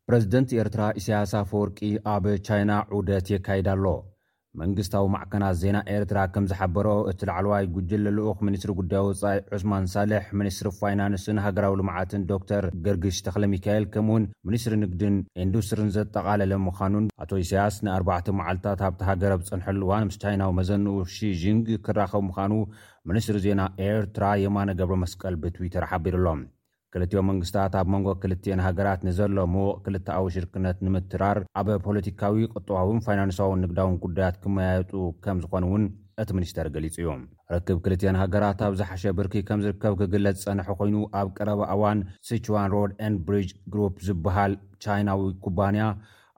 ፕረዚደንት ኤርትራ ኢሳያስ ኣፈወርቂ ኣብ ቻይና ዑደት የካይድ ኣሎ። መንግስታዊ ማዕከናት ዜና ኤርትራ ከም ዝሓበረኦ፣ እቲ ላዕለዋይ ጉጅለ ልኡኽ ሚኒስትሪ ጉዳይ ወጻኢ ዑስማን ሳልሕ፣ ሚኒስትሪ ፋይናንስን ሃገራዊ ልምዓትን ዶክተር ገርግሽ ተኽለሚካኤል ከምኡ'ውን ሚኒስትሪ ንግድን ኢንዱስትርን ዘጠቓለለ ምዃኑን ኣቶ ኢሳያስ ንኣርባዕተ መዓልታት ኣብታ ሃገር ኣብ ዝጸንሐሉ እዋን ምስ ቻይናዊ መዘንኡ ሺ ዢንግ ክራኸብ ምዃኑ ሚኒስትሪ ዜና ኤርትራ የማነ ገብረመስቀል ብትዊተር ሓቢሩ'ሎ። ክልቲኦም መንግስታት ኣብ መንጎ ክልቲኤን ሃገራት ንዘሎ ምዉቕ ክልተኣዊ ሽርክነት ንምትራር ኣብ ፖለቲካዊ፣ ቁጠባዊን ፋይናንሳውን ንግዳውን ጉዳያት ክመያየጡ ከም ዝኾኑ እውን እቲ ሚኒስተር ገሊጹ እዩ። ርክብ ክልቲኤን ሃገራት ኣብ ዝሓሸ ብርኪ ከም ዝርከብ ክግለጽ ዝጸንሐ ኮይኑ፣ ኣብ ቀረባ እዋን ሲቹዋን ሮድ ኤንድ ብሪጅ ግሩፕ ዝበሃል ቻይናዊ ኩባንያ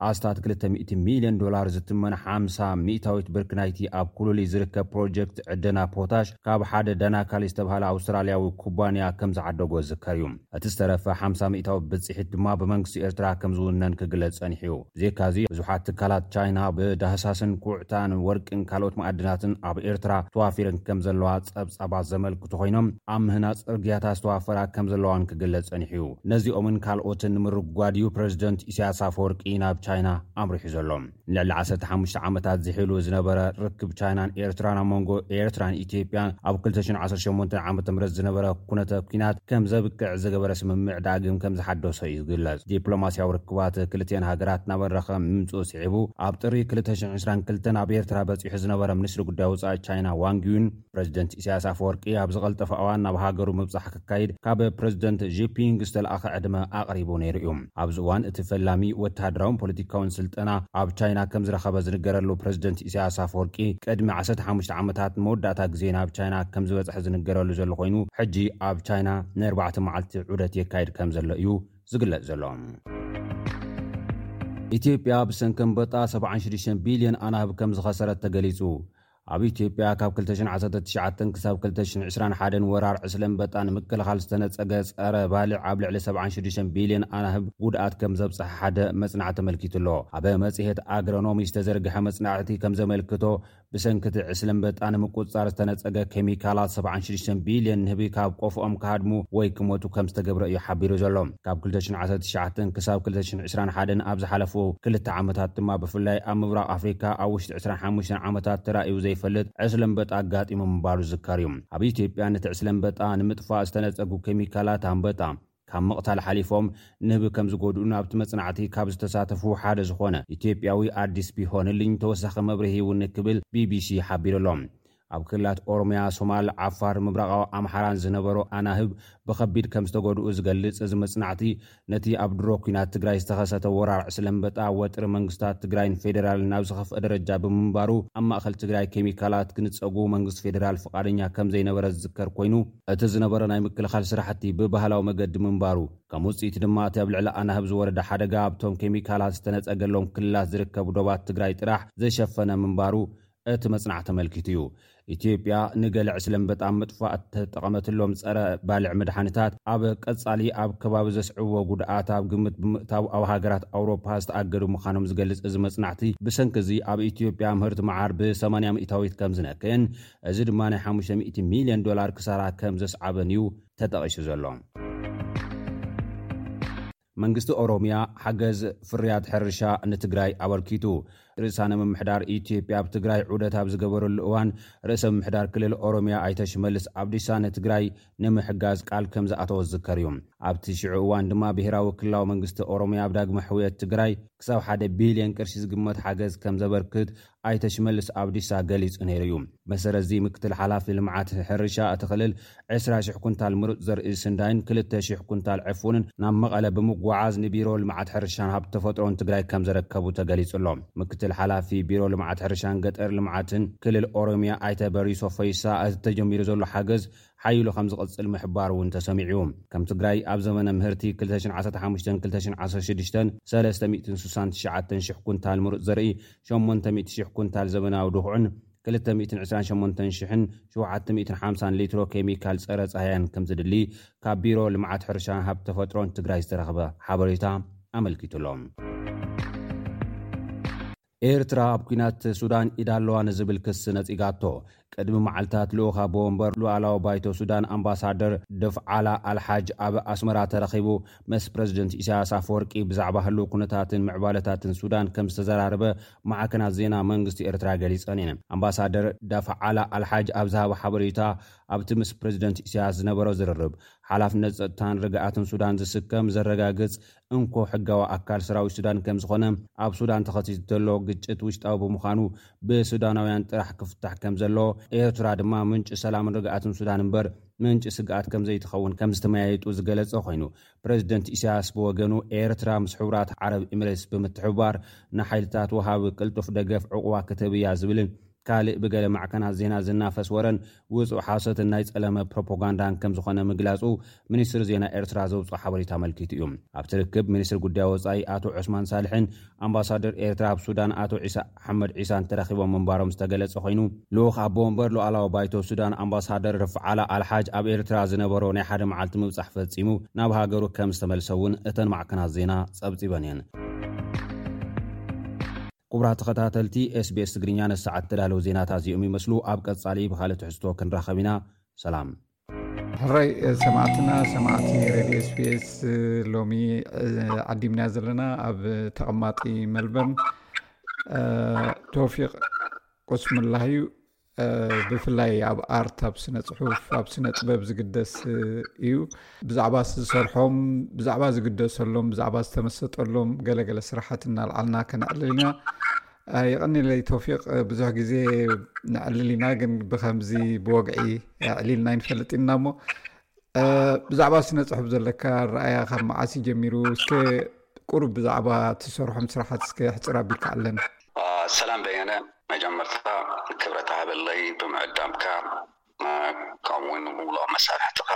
ኣስታት ክልተ ሚእቲ ሚልዮን ዶላር ዝትመን ሓምሳ ሚእታዊት ብርኪ ናይቲ ኣብ ኩሉሊ ዝርከብ ፕሮጀክት ዕደና ፖታሽ ካብ ሓደ ዳናካሊ ዝተብሃለ ኣውስትራልያዊ ኩባንያ ከምዝዓደጎ ዝዝከር'ዩ። እቲ ዝተረፈ ሓምሳ ሚእታዊ ብጽሒት ድማ ብመንግስቲ ኤርትራ ከምዝውነን ክግለጽ ጸኒሑ'ዩ። ብዘይካ'ዚ ብዙሓት ትካላት ቻይና ብዳህሳስን ኩዕታን ወርቂን ካልኦት ማኣድናትን ኣብ ኤርትራ ተዋፊረን ከምዘለዋ ጸብጻባት ዘመልክቱ ኮይኖም ኣብ ምህናጽ ጽርግያታት ዝተዋፈራ ከምዘለዋ'ውን ክግለጽ ጸኒሑ'ዩ። ነዚኦምን ካልኦትን ንምርጓድ እዩ ፕረዚደንት ኢሳያስ ኣፈወርቂ ናብ ቻይና ኣምሪሑ ዘሎ። ንልዕሊ ዓሰርተ ሓሙሽተ ዓመታት ዝሕሉ ዝነበረ ርክብ ቻይናን ኤርትራን ኣብ መንጎ ኤርትራን ኢትዮጵያን ኣብ ክልተ ሽሕን ዓሰርተ ሸሞንተን ዓመተ ምህረት ዝነበረ ኩነተ ኲናት ከምዘብቅዕ ዝገበረ ስምምዕ ዳግም ከምዝሓደሶ እዩ ዝግለጽ። ዲፕሎማስያዊ ርክባት ክልቲኤን ሃገራት እናበረኸ ምምጽኡ ስዒቡ ኣብ ጥሪ ክልተ ሽሕን ዕስራን ክልተን ኣብ ኤርትራ በጺሑ ዝነበረ ሚኒስትሪ ጉዳይ ወጻኢ ቻይና ዋንግ ዩን፣ ፕረዚደንት ኢሳያስ ኣፈወርቂ ኣብ ዝቐልጠፈ እዋን ናብ ሃገሩ ምብጻሕ ከካይድ ካብ ፕረዚደንት ዢፒንግ ዝተልኣኸ ዕድመ ኣቕሪቡ ነይሩ እዩ። ኣብዚ እዋን እቲ ፈላሚ ወተሃደራውን ፖለቲካውን ስልጠና ኣብ ቻይና ከም ዝረኸበ ዝንገረሉ ፕረዚደንት ኢሳያስ ኣፈወርቂ ቅድሚ ዓሰርተ ሓሙሽተ ዓመታት ንመወዳእታ ግዜ ናብ ቻይና ከም ዝበጽሐ ዝንገረሉ ዘሎ ኮይኑ ሕጂ ኣብ ቻይና ንኣርባዕተ መዓልቲ ዑደት የካይድ ከም ዘሎ እዩ ዝግለጽ ዘሎ። ኢትዮጵያ ብሰንኪ ኣንበጣ ሰብዓን ሽዱሽተን ቢልዮን ኣናብብ ከምዝኸሰረት ተገሊጹ። ኣብ ኢትዮጵያ ካብ ክልተ ሽሕን ዓሰርተ ትሽዓተን ክሳብ ክልተ ሽሕን ዕስራን ሓደን ወራር ዕስለ ኣንበጣ ንምክልኻል ዝተነፀገ ፀረ ባልዕ ኣብ ልዕሊ ሰብዓን ሽዱሽተን ቢልየን ኣናህብ ጉድኣት ከም ዘብፀሐ ሓደ መፅናዕቲ ኣመልኪቱ ኣሎ። ኣብ መፅሄት ኣግሮኖሚ ዝተዘርግሐ መፅናዕቲ ከም ዘመልክቶ ብሰንኪ እቲ ዕስለ ኣንበጣ ንምቁፅፃር ዝተነፀገ ኬሚካላት ሰብዓን ሽዱሽተን ቢልየን ንህቢ ካብ ቆፎኦም ክሃድሙ ወይ ክሞቱ ከም ዝተገብረ እዩ ሓቢሩ ዘሎ። ካብ ክልተ ሽሕን ዓሰርተ ትሽዓተን ክሳብ ክልተ ሽሕን ዕስራን ሓደን ኣብ ዝሓለፉ ክልተ ዓመታት ድማ ብፍላይ ኣብ ምብራቕ ኣፍሪካ ኣብ ውሽጢ ዕስራን ሓሙሽተን ዓመታት ተራእዩ ዘይፈልጥ ዕስለምበጣ ኣጋጢሙ ምንባሩ ዝዝከር እዩ። ኣብ ኢትዮጵያ ነቲ ዕስለምበጣ ንምጥፋእ ዝተነፀጉ ኬሚካላት ኣምበጣ ካብ ምቕታል ሓሊፎም ንህቢ ከምዝጎድኡን ኣብቲ መፅናዕቲ ካብ ዝተሳተፉ ሓደ ዝኾነ ኢትዮጵያዊ ኣዲስ ቢሆንልኝ ተወሳኺ መብርሂ እውን ክብል ቢቢሲ ሓቢሩ ኣሎ። ኣብ ክልላት ኦሮምያ፣ ሶማል፣ ዓፋር፣ ምብራቓዊ ኣምሓራን ዝነበሩ ኣናህብ ብኸቢድ ከምዝተጎድኡ ዝገልጽ እዚ መጽናዕቲ፣ ነቲ ኣብ ድሮ ኲናት ትግራይ ዝተኸሰተ ወራር ዕስለምበጣ ወጥሪ መንግስታት ትግራይን ፌደራልን ናብ ዝኸፍኣ ደረጃ ብምንባሩ ኣብ ማእከል ትግራይ ኬሚካላት ክንጸጉ መንግስቲ ፌደራል ፍቓደኛ ከምዘይነበረ ዝዝከር ኮይኑ፣ እቲ ዝነበረ ናይ ምክልኻል ስራሕቲ ብባህላዊ መገዲ ምንባሩ፣ ከም ውጽኢት ድማ እቲ ኣብ ልዕሊ ኣናህብ ዝወረደ ሓደጋ ኣብቶም ኬሚካላት ዝተነጸገሎም ክልላት ዝርከቡ ዶባት ትግራይ ጥራሕ ዝሸፈነ ምንባሩ እቲ መጽናዕቲ ኣመልኪቱ እዩ። ኢትዮጵያ ንገለ ዕስለ ኣንበጣ ኣብ ምጥፋእ እተጠቐመትሎም ጸረ ባልዕ መድሓኒታት ኣብ ቀጻሊ ኣብ ከባቢ ዘስዕብዎ ጉድኣት ኣብ ግምት ብምእታው ኣብ ሃገራት ኣውሮፓ ዝተኣገዱ ምዃኖም ዝገልጽ እዚ መጽናዕቲ ብሰንኪ እዚ ኣብ ኢትዮጵያ ምህርቲ መዓር ብ ሰማንያ ሚእታዊት ከም ዝነከየን እዚ ድማ ናይ ሓሙሽተ ሚእቲ ሚልዮን ዶላር ክሳራ ከም ዘስዓበን እዩ ተጠቒሱ ዘሎ። መንግስቲ ኦሮሚያ ሓገዝ ፍርያት ሕርሻ ንትግራይ ኣበርኪቱ። ርእሳነ ምምሕዳር ኢትዮጵያ ኣብ ትግራይ ዑደት ኣብ ዝገበረሉ እዋን ርእሰ ምምሕዳር ክልል ኦሮሚያ ኣይተ ሽመልስ ኣብዲሳ ንትግራይ ንምሕጋዝ ቃል ከምዝኣተወ ዝዝከር እዩ። ኣብቲ ሽዑ እዋን ድማ ብሄራዊ ክልላዊ መንግስቲ ኦሮሚያ ኣብ ዳግመ ሕውየት ትግራይ ክሳብ ሓደ ቢልየን ቅርሺ ዝግመት ሓገዝ ከምዘበርክት ኣይተ ሽመልስ ኣብዲሳ ገሊፁ ነይሩ ዩ። ብመሰረት እዚ ምክትል ሓላፊ ልምዓት ሕርሻ እቲ ክልል ዕስራ ሺሕ ኩንታል ምሩፅ ዘርኢ ስንዳይን ክልተ ሺሕ ኩንታል ዕፉንን ናብ መቐለ ብምጉዕዓዝ ንቢሮ ልምዓት ሕርሻን ሃብቲ ተፈጥሮን ትግራይ ከምዘረከቡ ተገሊፁ ኣሎ። ምክትል ሓላፊ ቢሮ ልምዓት ሕርሻን ገጠር ልምዓትን ክልል ኦሮሚያ ኣይተ በሪሶ ፈይሳ እቲ ተጀሚሩ ዘሎ ሓገዝ ሓይሉ ከምዝቕፅል ምሕባሩ ውን ተሰሚዑ ዩ። ከም ትግራይ ኣብ ዘመነ ምህርቲ ክልተ ሽሕን ዓሰርተ ሓሙሽተን ክልተ ሽሕን ዓሰርተ ሽዱሽተን ሰለስተ ሚእትን ስሳን ትሽዓተን ሺሕ ኩንታል ምሩፅ ዘርኢ ሸሞንተ ሚእቲ ሽሕ ኩንታል ዘበናዊ ድኹዕን ክልተ ሚእትን ዕስራን ሸሞንተን ሽሕን ሸውዓተ ሚእትን ሓምሳን ሊትሮ ኬሚካል ፀረ ፃህያን ከምዘድሊ ካብ ቢሮ ልምዓት ሕርሻን ሃብቲ ተፈጥሮን ትግራይ ዝተረኽበ ሓበሬታ ኣመልኪቱ'ሎ። ኤርትራ ኣብ ኲናት ሱዳን ኢድ ኣለዋ ንዝብል ክሲ ነጺጋቶ። ቅድሚ መዓልታት ልኡኽ ኣቦ ወንበር ሉኣላዊ ባይቶ ሱዳን ኣምባሳደር ደፍዓላ ኣልሓጅ ኣብ ኣስመራ ተረኺቡ መስ ፕረዚደንት ኢሳያስ ኣፈወርቂ ብዛዕባ ህሉው ኩነታትን ምዕባለታትን ሱዳን ከምዝተዘራረበ ማዕከናት ዜና መንግስቲ ኤርትራ ገሊጸን'የን። ኣምባሳደር ዳፍዓላ ኣልሓጅ ኣብ ዝሃቦ ሓበሬታ ኣብቲ ምስ ፕረዚደንት ኢሳያስ ዝነበሮ ዝርርብ፣ ሓላፍነት ጸጥታን ርግኣትን ሱዳን ዝስከም፣ ዘረጋግጽ፣ እንኮ ሕጋዊ ኣካል ሰራዊት ሱዳን ከም ዝኾነ፣ ኣብ ሱዳን ተኸሲቱ ዘሎ ግጭት ውሽጣዊ ብምዃኑ ብሱዳናውያን ጥራሕ ክፍታሕ ከም ዘለዎ፣ ኤርትራ ድማ ምንጪ ሰላምን ርግኣትን ሱዳን እምበር ምንጪ ስግኣት ከም ዘይትኸውን ከም ዝተመያየጡ ዝገለጸ ኮይኑ፣ ፕረዚደንት ኢሳያስ ብወገኑ ኤርትራ ምስ ሕቡራት ዓረብ ኢምሬትስ ብምትሕብባር ንሓይልታት ወሃቢ ቅልጡፍ ደገፍ ዑቕባ ክትህብ እያ ዝብልን ካልእ ብገለ ማዕከናት ዜና ዝናፈስ ወረን ውጹእ ሓሶትን ናይ ጸለመ ፕሮፖጋንዳን ከም ዝኾነ ምግላጹ ሚኒስትሪ ዜና ኤርትራ ዘውጽኦ ሓበሬታ ኣመልኪቱ እዩ። ኣብቲ ርክብ ሚኒስትር ጉዳይ ወጻኢ ኣቶ ዑስማን ሳልሕን ኣምባሳደር ኤርትራ ኣብ ሱዳን ኣቶ ዒሳ ኣሕመድ ዒሳን ተረኺቦም ምንባሮም ዝተገለጸ ኮይኑ፣ ልኡኽ ኣቦ ወንበር ሉኣላዊ ባይቶ ሱዳን ኣምባሳደር ርፍዓላ ኣልሓጅ ኣብ ኤርትራ ዝነበሮ ናይ ሓደ መዓልቲ ምብጻሕ ፈጺሙ ናብ ሃገሩ ከም ዝተመልሰ እውን እተን ማዕከናት ዜና ጸብጺበን እየን። ኩቡራት ተኸታተልቲ SBS ትግርኛ ነዚ ሰዓት ዝተዳለዉ ዜናታት እዚኦም ይመስሉ ኣብ ቀጻሊ ብኻልእ ትሕዝቶ ክንራኸብ ኢና ሰላም ሕራይ ሰማዕትና ሰማዕቲ ረድዮ ስፔስ ሎሚ ዓዲምና ዘለና ኣብ ተቐማጢ መልበርን ቶፊቅ ቁስምላህ እዩ ብፍላይ ኣብ ኣርት ኣብ ስነ ፅሑፍ ኣብ ስነ ጥበብ ዝግደስ እዩ ብዛዕባ ዝሰርሖም ብዛዕባ ዝግደሰሎም ብዛዕባ ዝተመሰጠሎም ገለገለ ስራሓት እናልዓልና ከነዕልል ኢና የቐኒለይ ቶፊቅ ብዙሕ ግዜ ነዕልል ኢና ግን ብከምዚ ብወግዒ ኣዕሊልና ይንፈልጥ ኢና እሞ ብዛዕባ ስነ ፅሑፍ ዘለካ ኣረኣያ ካብ መዓስ እዩ ጀሚሩ እስከ ቁሩብ ብዛዕባ እትሰርሖም ስራሓት እስከ ኣሕፅር ኣቢልካ ኣለኒ ሰላም በየነ መጀመርታ ክብረት ሃበለይ ብምዕዳምካ ከምኡ እውን ምሉእ መሳርሕትኻ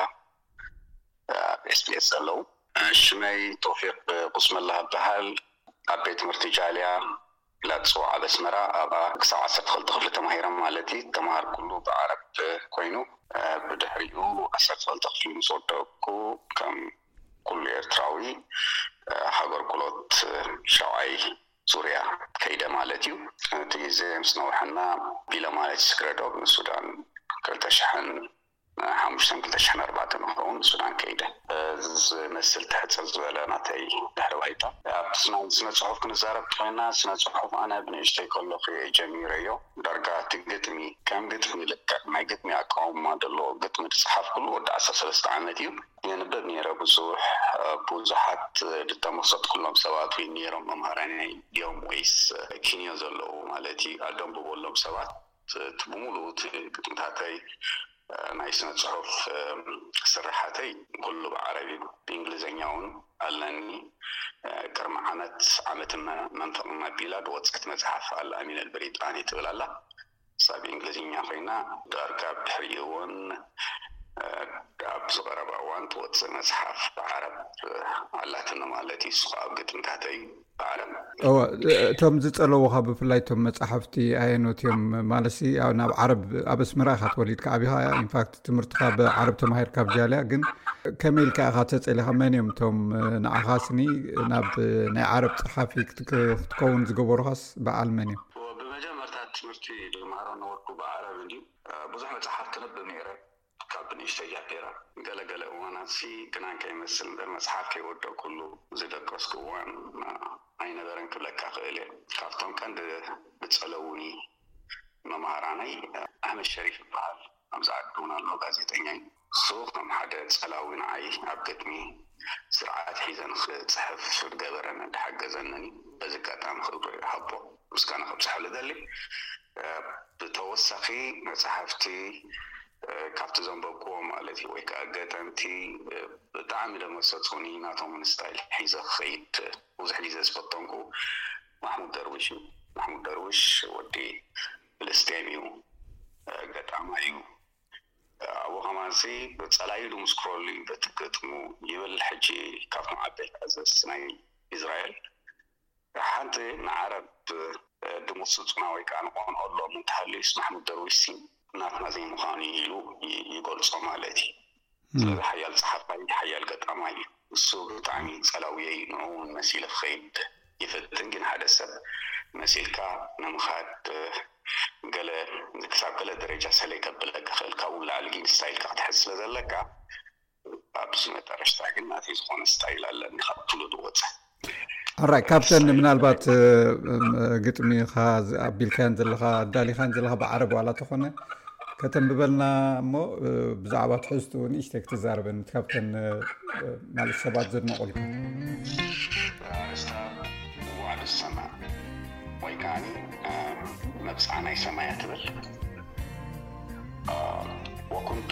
ኣብ ኤስቢኤስ ዘለው ሽመይ ቶፊቅ ቁስመላ እበሃል ኣብ ቤት ትምህርቲ ጃልያ ላብ ጽዋዕ ኣብ ኣስመራ ኣብኣ ክሳዕ ዓሰርተ ክልተ ክፍሊ ተማሂረ ማለት እዪ ተማሃር ኩሉ ብዓረብ ኮይኑ። ብድሕሪኡ ዓሰርተ ክልተ ክፍሊ ምስ ወደእኩ ከም ኩሉ ኤርትራዊ ሃገር ኩሎት ሻውዓይ ዙርያ ከይደ ማለት እዩ እቲ ግዜ ምስ ነውሐና ቢለ ማለት ይስግረ ዶብ ንሱዳን ክልተ ሽሕን ሓሙሽተ ክልተ ሽሕን ኣርባዕተን ክኸውን ንሱዳን ከይደ። እዚ ዝመስል ትሕጽር ዝበለ ናተይ ድሕረ ባይታ ኣብቲ ስናይ ስነ ጽሑፍ ክንዛረብ ተኾይና ስነ ጽሑፍ ኣነ ብንእሽተይ ከለኹ እየ ጀሚረዮ ዳርጋ እቲ ግጥሚ ከም ግጥሚ ልክዕ ናይ ግጥሚ ኣቃውማ ደለዎ ግጥሚ ድጸሓፍኩሉ ወዲ ዓሰርተ ሰለስተ ዓመት እዩ የንብብ ኔረ ብዙሕ ቡዙሓት ድተመሰጥኩሎም ሰባት ውን ኔሮም መምሃራይነይ ድዮም ወይስ ኪንዮ ዘለዉ ማለት ኣደንብበሎም ሰባት እቲ ብምሉኡ እቲ ግጥምታተይ ናይ ስነ ጽሑፍ ስርሓተይ ኩሉ ብዓረብ እዩ ብእንግሊዘኛ ውን ኣለኒ ቅርሚ ዓመት ዓመት መ መንፈቅ ኣቢላ ድወጽዕት መጽሓፍ ኣል ኣሚን ኣል ብሪጣኒ ትብል ኣላ እሳ ብእንግሊዝኛ ኮይና ዳርጋ ኣብ ድሕሪኡ ውን ኣብዚ ቀረባ እዋን ትወጽእ መጽሓፍ ብዓረብ ኣላትኒ ማለት እዩ እሱ ከኣ ኣብ ግጥምታተይ እዩ። ዓለም። እወ እቶም ዝጸለዉኻ ብፍላይ እቶም መጻሕፍቲ ኣየኖት እዮም ማለሲ ናብ ዓረብ ኣብ ኣስመራ ኢኻ ተወሊድካ ዓቢኻ ኢንፋክት ትምህርትኻ ብዓረብ ተማሂርካ ብጃልያ ግን ከመይ ኢልካ ኢኻ ተጸሊኻ መን እዮም እቶም ንዓኻ ስኒ ናብ ናይ ዓረብ ጸሓፊ ክትከውን ዝገበሩኻስ በዓል መን እዮም ብመጀመርታ ትምህርቲ ድማሃሮ ነበርኩ ብዓረብ እንድዩ ብዙሕ መጽሓፍ ትንብብ ነይረ ካብ ንእሽተይ ጀሚረ ገለ ገለ እዋናትሲ ግና ከይመስል እምበር መጽሓፍ ከይወደእኩሉ ዝደቀስኩ እዋን ኣይነበረን ክብለካ እኽእል እየ። ካብቶም ቀንዲ ዝጸለዉኒ መማህራነይ ኣሕመድ ሸሪፍ ዝበሃል ኣብዚ ዓዲ እውን ኣሎ ጋዜጠኛ እዩ። ንሱ ከም ሓደ ጸላዊ ንዓይ ኣብ ግጥሚ ስርዓት ሒዘ ንኽጽሕፍ ዝገበረንን ዝሓገዘንን እዩ። በዚ ኣጋጣሚ ክብሪ ይሃቦ ምስጋና ከብጽሓሉ እደሊ። ብተወሳኺ መጽሓፍቲ ካብቲ ዘንበብኩዎ ማለት እዩ ወይ ከዓ ገጠምቲ ብጣዕሚ ደመሰጹኒ ናቶምን ስታይል ሒዘ ክኸይድ ብዙሕ ግዜ ዝፈተንኩ ማሕሙድ ደርዊሽ እዩ ማሕሙድ ደርዊሽ ወዲ ፍልስጤም እዩ ገጣማ እዩ ኣብኡ ከማንሲ ጸላዩ ድምስክረሉ እዩ በቲ ግጥሙ ይብል ሕጂ ካብ መዓበይቲ ኣዘዝቲ ናይ ኢዝራኤል ሓንቲ ንዓረብ ድሙት ስልጡና ወይ ከኣ ንቐንኦሎም እንተሃልዩስ ማሕሙድ ደርዊሽሲ ናትና ዘይምዃኑ እዩ ኢሉ ይገልጾ ማለት እዩ። ስለዚ ሓያል ጸሓፋይ ሓያል ገጣማይ እዩ። ንሱ ብጣዕሚ ጸላውየይ ንዑ ውን መሲለ ክኸይድ ይፍትን ግን ሓደ ሰብ መሲልካ ንምኻድ ገለ ክሳብ ገለ ደረጃ ሰለይ ከብለካ ይኽእል ካብኡ ንላዕሊ ግን ንሳ ኢልካ ክትሕዝ ስለዘለካ ኣብዚ መጠረሽታ ግን ናተይ ዝኾነ ስታይል ኣለኒ ካብ ክሉ ዝወፀ ኣራይ ካብተን ምናልባት ግጥሚኻ ኣቢልካያን ዘለኻ ኣዳሊኻን ዘለኻ ብዓረብ ዋላ ተኾነ ከተንብበልና እሞ ብዛዕባ ትሕዝቱ እውን እሽተ ክትዛርበኒ ካብተን ማለት ሰባት ዘድነቑልካ መብፅዓ ናይ ሰማያ ትብል ወኩንቱ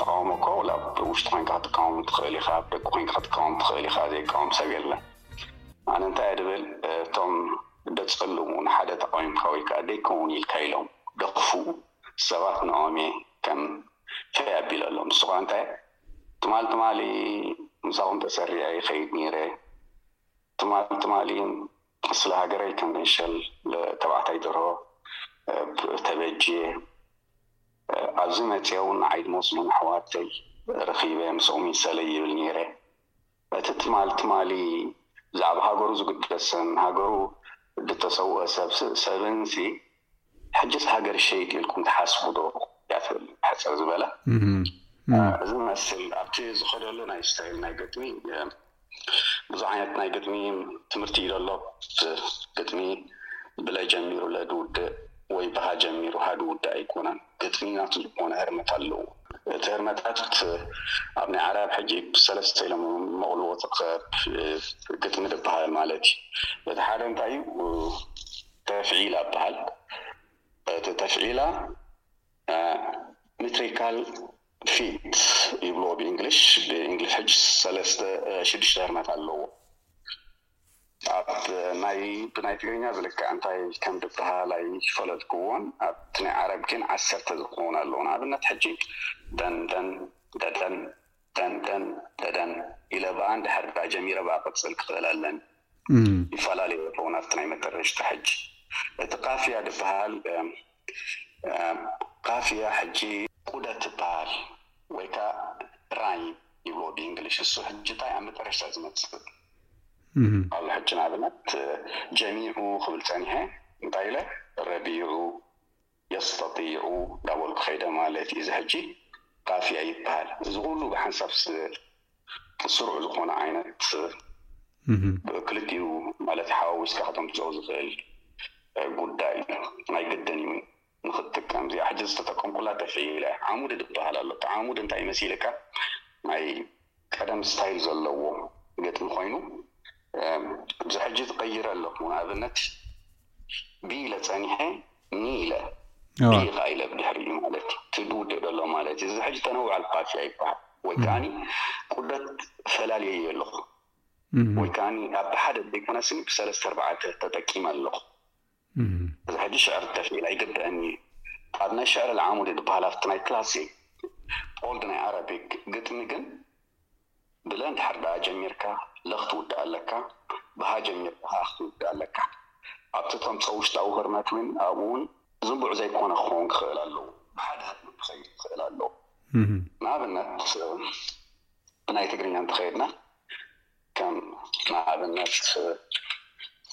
ተቃውሞ እኮ ወላ ኣብ ውሽጢ ኮይንካ ክትቃወም ትክእል ኢካ ኣብ ደገ ኮይንካ ክትቃወም ትክእል ኢካ ዘይቃወም ሰብ የለን ኣነ እንታይ እየ ድብል እቶም ደጸልሙ ንሓደ ተቃዊምካ ወይ ከኣ ደይከውን ኢልካ ኢሎም ደክፉ ሰባት ንኦም እየ ከም ፈይ ኣቢለሎም ንሱ ከኣ እንታይ ትማል ትማሊ ምሳኹም ተሰሪዐ ይኸይድ ነይረ ትማል ትማሊ ስለ ሃገረይ ከም ዕሸል ተባዕታይ ደርሆ ተበጅየ ኣብዚ መጽየ ውን ንዓይ ድመስሉኒ ኣሕዋተይ ረኺበ ምስኦም ይሰለይ ይብል ኔረ እቲ ትማል ትማሊ ብዛዕባ ሃገሩ ዝግደስን ሃገሩ ድተሰውኣ ሰብን ሲ ሕጅስ ሃገር ሸይጥ ኢልኩም ትሓስቡ ዶ እያ ትብል ሕጽር ዝበለ ዝመስል ኣብቲ ዝኸደሉ ናይ ስታይል ናይ ግጥሚ ብዙሕ ዓይነት ናይ ግጥሚ ትምህርቲ እዩ ዘሎ ግጥሚ ብለ ጀሚሩ ለድ ውድእ ወይ ብሃ ጀሚሩ ሃድ ውድእ ኣይኮነን ግጥሚ ናቱ ዝኾነ ህርመት ኣለዎ እቲ ህርመታት ኣብ ናይ ዓራብ ሕጂ ሰለስተ ኢሎም መቕልዎ ትርከብ ግጥሚ ድበሃል ማለት እዩ እቲ ሓደ እንታይ እዩ ተፍዒላ እትበሃል እቲ ተፍዒላ ምትሪካል ፊት ይብልዎ ብእንግሊሽ ብእንግሊሽ ሕጅ ሰለስተ ሽዱሽተ ህርመት ኣለዎ ኣብ ናይ ብናይ ትግርኛ ዝልክዕ እንታይ ከም ድበሃል ኣይፈለጥክዎን ኣብቲ ናይ ዓረብ ግን ዓሰርተ ዝኸውን ኣለዎ ንኣብነት ሕጂ ደንደን ደደን ተምተም ተደም ኢለ ባኣ እንድሕር ድኣ ጀሚረ ባኣ ክቅጽል ክክእል ኣለን ይፈላለዩ ይከውን ኣብቲ ናይ መጠረሽታ ሕጂ እቲ ቃፍያ ድብሃል ቃፍያ ሕጂ ቁደ ትብሃል ወይ ካኣ ራይም ይብልዎ ብእንግሊሽ እሱ ሕጂ ታይ ኣብ መጠረሽታ ዝመጽእ ኣሎ ሕጂ ንኣብነት ጀሚዑ ክብል ጸኒሐ እንታይ ኢለ ረቢዑ የስተጢዑ ዳበልኩ ከይደ ማለት እዩ እዚ ሕጂ ቃፍያ ይብሃል እዚ ኩሉ ብሓንሳብስ ስሩዕ ዝኾነ ዓይነት ክልቲኡ ማለት ሓዋዊስካ ከተምጽኦ ዝኽእል ጉዳይ እዩ ናይ ግድን እዩ ንኽትጥቀም እዚኣ ሕጂ ዝተጠቀምኩላ ተፍዒ ኢለ ዓሙድ ድበሃል ኣሎ እቲ ዓሙድ እንታይ መሲልካ ናይ ቀደም ስታይል ዘለዎ ግጥሚ ኮይኑ እብዚ ሕጂ ትቀይረ ኣለኩ ንኣብነት ብ ኢለ ጸኒሐ ን ኢለ ብ ኢካ ኢለ ብድሕሪኡ ማለት እቲ ድውድእ ደሎ ማለት እዚ ሕጂ ተነውዓል ቃፍያ ይበሃል ወይ ከዓኒ ቁደት ፈላልየዮ ኣለኩ ወይ ከዓኒ ኣብ ሓደ ዘይኮነስኒ ብሰለስተ ኣርባዕተ ተጠቂመ ኣለኩ እዚ ሕጂ ሽዕር እተፍኢል ኣይግብእን ኢዩ ኣብ ናይ ሽዕር ኣልዓሙዲ ድበሃል ኣብቲ ናይ ክላሲክ ኦልድ ናይ ኣረቢክ ግጥሚ ግን ብለ እንድሕር ደኣ ጀሚርካ ለ ክትውድእ ኣለካ ብሃ ጀሚርካ ሃ ክትውድእ ኣለካ ኣብቲ ተምጾ ውሽጣዊ ህርመት ውን ኣብኡ ውን ዝንቡዕ ዘይኮነ ክኸውን ክኽእል ኣለዎ ብሓደ ህርመት ክኸይድ ክኽእል ኣለዎ ንኣብነት ብናይ ትግርኛ እንተኸይድና ከም ንኣብነት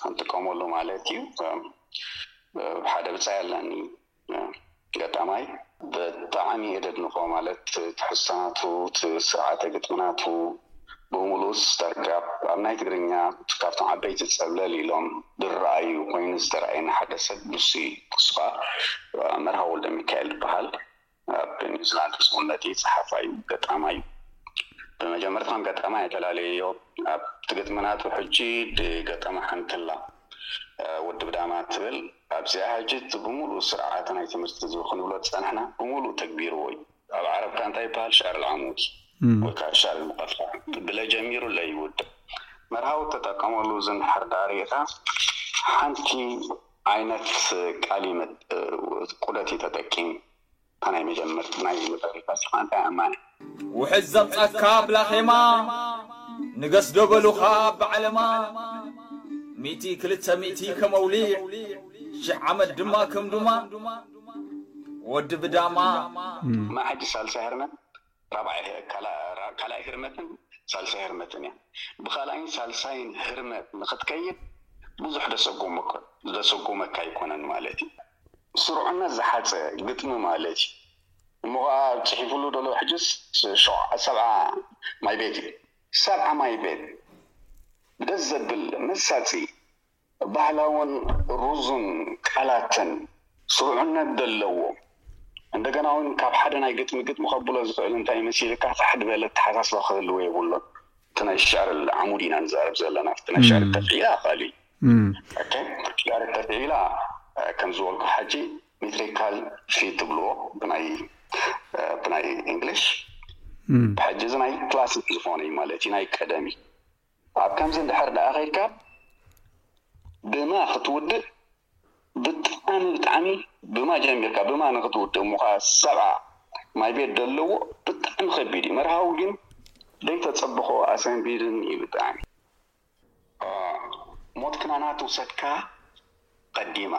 ክንጥቀመሉ ማለት እዩ ሓደ ብጻይ ኣለኒ ገጣማይ ብጣዕሚ እየ ደድንቆ ማለት ትሕዝቶ ናቱ እቲ ስርዓተ ግጥሚ ናቱ ብምሉኡ ዝተርጋብ ኣብ ናይ ትግርኛ ካብቶም ዓበይቲ ጸብለል ኢሎም ድረኣዩ ኮይኑ ዝተራእየኒ ሓደ ሰብ ንሱ እዩ ንሱ ከኣ መርሃዊ ወልደሚካኤል ይበሃል። ኣብ ኒውዚላንድ ብስዉነቲ ጸሓፋይ ገጣማይ ብመጀመርታ ከም ገጣማይ ኣይተላለየዮ ኣብቲ ግጥምናቱ ሕጂ ድገጠማ ሓንቲላ ወዲ ብዳማ ትብል ኣብዚኣ ሕጂ እቲ ብምሉኡ ስርዓተ ናይ ትምህርቲ ህዝቢ ክንብሎ ዝጸናሕና ብምሉኡ ተግቢርዎ እዩ ኣብ ዓረብካ እንታይ ይበሃል ሻዕር ኣልዓሙድ ወይ ከኣ ሻዕር ኣልሙቀፋዕ ብለ ጀሚሩ ለ ይውድእ መርሃዊ ተጠቀመሉ ዝንሕር ዳርየታ ሓንቲ ኣይነት ቃሊ ቁደቲ ተጠቂም እታ ናይ መጀመርት ናይ መጠሪ ፋሲካ እንታይ ኣማን። ውሕጅ ዘምጻካ ብላኼማ ንገስ ዶ በሉኻ ኣብ ብዓለማ ሚእቲ ክልተ ሚእቲ ከመውሊዕ ሽሕ ዓመት ድማ ከም ዱማ ወዲ ብዳማ። እማ ሕጂ ሳልሳይ ህርመት ራብዓይ ካልኣይ ህርመትን ሳልሳይ ህርመትን እያ። ብካልኣይን ሳልሳይን ህርመት ንክትከይድ ብዙሕ ዘሰጎመካ ኣይኮነን ማለት እዩ። ስሩዕነት ዝሓጸ ግጥሚ ማለት እዩ። እሞ ከኣ ጽሒፍሉ ዘሎ ሕጅስ ሸውዓ ሰብዓ ማይቤት እዩ። ሰብዓ ማይቤት ደስ ዘብል መሳጢ ባህላውን ሩዙን ቃላትን ስሩዕነት ዘለዎ እንደገና ውን ካብ ሓደ ናይ ግጥሚ ግጥሚ ከብሎ ዝኽእል እንታይ መሲልካ ፋሕድ በለ ኣተሓሳስባ ክህልዎ የብሉን። እቲ ናይ ሽዕር ዓሙድ ኢና ንዛረብ ዘለና እቲ ናይ ሽዕር ተፍዒላ ካልእ እዩ። ሽዕር ተፍዒላ ከም ዝበልኩ ሓጂ ሜትሪካል ፊ ትብልዎ ብናይ ብናይ እንግሊሽ ሕጂ እዚ ናይ ክላሲክ ዝኾነ እዩ ማለት እዩ ናይ ቀደም እዩ። ኣብ ከምዚ እንድሕር ደኣ ከይድካ ብማ ክትውድእ ብጣዕሚ ብጣዕሚ ብማ ጀሚርካ ብማ ንክትውድእ እሞኻ ሰብዓ ማይ ቤት ደለዎ ብጣዕሚ ከቢድ እዩ መርሃዊ ግን ደይተጸበኾ ኣሰንቢድኒ እዩ ብጣዕሚ ሞት ክናናት ውሰድካ ቀዲማ።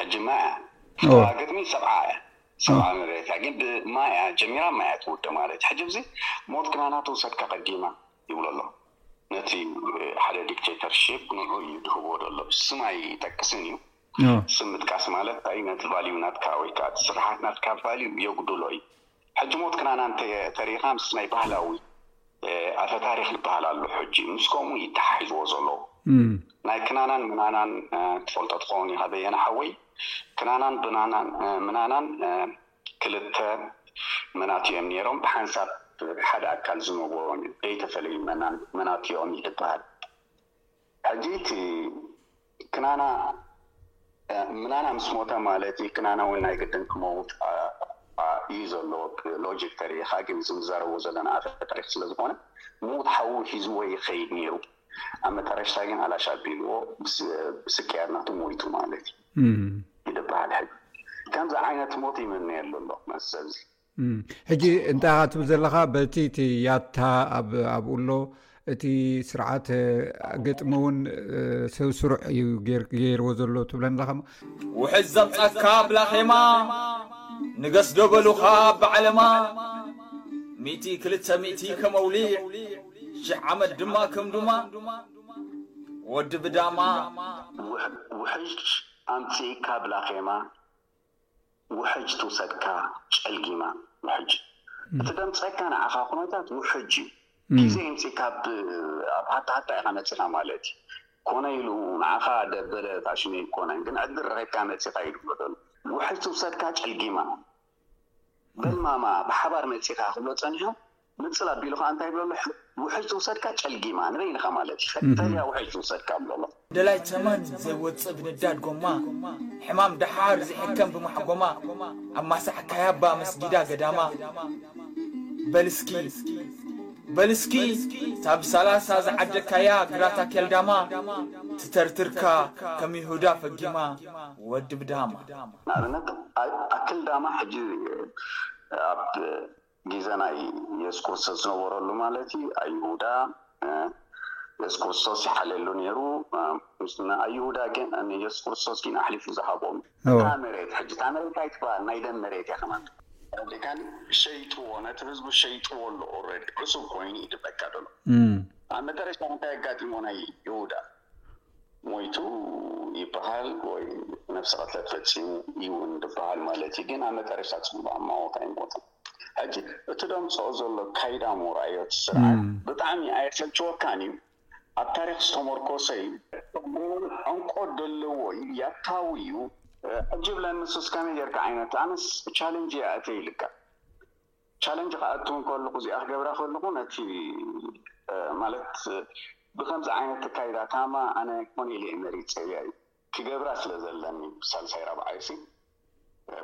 ሕጂ ማይ እያ ፍታዋ ግጥሚ ሰብዓ እያ ሰብዓ መሬት እያ ግን ብማይ እያ ጀሚራ ብማይ እያ ትውደ ማለት ሕጂ ብዚ ሞት ክናና ትውሰድ ከቀዲማ ይብሎ ኣሎ ነቲ ሓደ ዲክቴተር ሺፕ ንዑ እዩ ድህቦ ደሎ ስም ኣይጠቅስን እዩ ስም ምጥቃስ ማለት ታይ ነቲ ቫልዩ ናትካ ወይ ከዓ እቲ ስርሓት ናትካ ቫልዩ የጉድሎ እዩ ሕጂ ሞት ክናና እንተ ተሪእኻ ምስ ናይ ባህላዊ ኣፈ ታሪኽ ልበሃል ኣሎ ሕጂ ምስ ከምኡ እዩ ተሓሒዝዎ ዘሎ ናይ ክናናን ምናናን ትፈልጦ ትኸውን ኢኻ በየነ ሓወይ ክናናን ብናናን ምናናን ክልተ መናት እዮም ነይሮም ብሓንሳብ ሓደ ኣካል ዝነበሮም እዩ ዘይተፈለዩ መናን መናት እዮም እዩ ልበሃል ሕጂ እቲ ክናና ምናና ምስ ሞተ ማለት እዩ ክናና ውን ናይ ግድን ክመውት እዩ ዘለዎ ሎጂክ ተሪኢኻ ግን እዚ ንዛረቦ ዘለና ኣፈ ታሪኽ ስለ ዝኾነ ምዉት ሓዉ ሒዝዎ ይኸይድ ነይሩ ኣብ መጠረሽታ ግን ኣላሽ ኣቢልዎ ብስቅያት ናቱ ሞይቱ ማለት እዩ ይድበሃል ሕጂ ከምዚ ዓይነት ሞት ይምነየሉ ኣለኹ ነዚ ሰብ እዚ እም ሕጂ እንታይ ኢኻ ትብል ዘለኻ በቲ እቲ ያታ ኣብ ኣብኡ ኣሎ እቲ ስርዓት እ ግጥሚ እውን እ ሰብ ስሩዕ እዩ ገይር ገይርዎ ዘሎ ትብለኒ ኣለኻ እሞ ውሕጅ ዘምጻካ ብላኼማ ንገስ ዶ በሉኻ ብዓለማ ሚእቲ ክልተ ሚእቲ ከመውሊዕ ሽሕ ዓመት ድማ ከም ዱማ ወዲ ብዳማ። ውሕ ውሕጅ ኣምጺእካ ብላኼማ። ውሕጅ ትውሰድካ ጨልጊማ ውሕጅ እቲ ደምጸካ ንዓኻ ኩነታት ውሕጅ እዩ ግዜ ይምጺ ካብ ኣብ ሃታ ሃታ ኢኻ መጺኻ ማለት እዩ ኮነ ኢሉ ንዓኻ ደበለ ፋሽነ ኣይኮነን ግን ዕድል ረኺብካ መጺኻ ኢሉ ዝበለሉ ውሕጅ ትውሰድካ ጨልጊማ በል ማማ ብሓባር መጺኻ ክብሎ ጸኒሑ ምንጽል ኣቢሉ ከኣ እንታይ ይብሎ ኣሎ፣ ውሕጅ ትውሰድካ ጨልጊማ ንበይንኻ ማለት እዩ፣ ቀጠልያ ውሕጅ ትውሰድካ ይብሎ ኣሎ። ደላይ ተመን ዘይወጽእ ብንዳድ ጎማ፣ ሕማም ደሓር ዘይሕከም ብማሕጎማ፣ ኣብ ማሳሕካያ'ባ መስጊዳ ገዳማ። በል እስኪ በል እስኪ እታ ብሳላሳ ዝዓደካያ ግራት ኣኬልዳማ፣ ትተርትርካ ከም ይሁዳ ፈጊማ ወዲ ብዳማ። ንኣብነት ኣክልዳማ ሕጂ ኣብ። ግዜ ናይ የሱስ ክርስቶስ ዝነበረሉ ማለት እዩ ኣይሁዳ የሱስ ክርስቶስ ይሓለሉ ነይሩ ምስ ንኣይሁዳ ግን ንየሱስ ክርስቶስ ግን ኣሕሊፉ ዝሃቦም እታ መሬት ሕጂ እታ መሬት እንታይ ትበሃል ናይ ደም መሬት እያ ከማን ዲካን ሸይጥዎ ነቲ ህዝቡ ሸይጥዎ ኣሎ ኦልሬዲ ዕሱብ ኮይኑ ይድበካ ደሎ ኣብ መጨረሻ እንታይ ኣጋጢሞ ናይ ይሁዳ ሞይቱ ይበሃል ወይ ነብሰ ቅትለት ፈጺሙ ኢዩ'ውን ድበሃል ማለት ኢዩ ግን ኣብ መጠረሽታ ጽምዶ ኣማውት ኣይሞትን ሕጂ እቲ ደምጽኦ ዘሎ ካይዳ ሞራዮ እቲ ስርዓት ብጣዕሚ ኣየሰልችወካን ኢዩ ኣብ ታሪኽ ዝተሞርኮሰ ኢዩ ሕጂ'ውን ዕምቆ ደለዎ ኢዩ ያታዊ ኢዩ ሕጂ ብለኒ ንስስ ከመይ ጌርካ ዓይነት ኣነስ ቻለንጅ ኢየ ኣእትየይልካ። ቻለንጅ ክኣቱ ከለኹ እዚኣ ክገብራ ከለኹ ነቲ ማለት ብከምዚ ዓይነት ተካይዳ ታማ ኣነ ኮነ ኢለ እየ መሪፀያ እዩ ክገብራ ስለ ዘለኒ ሳልሳይ ራብዓይሲ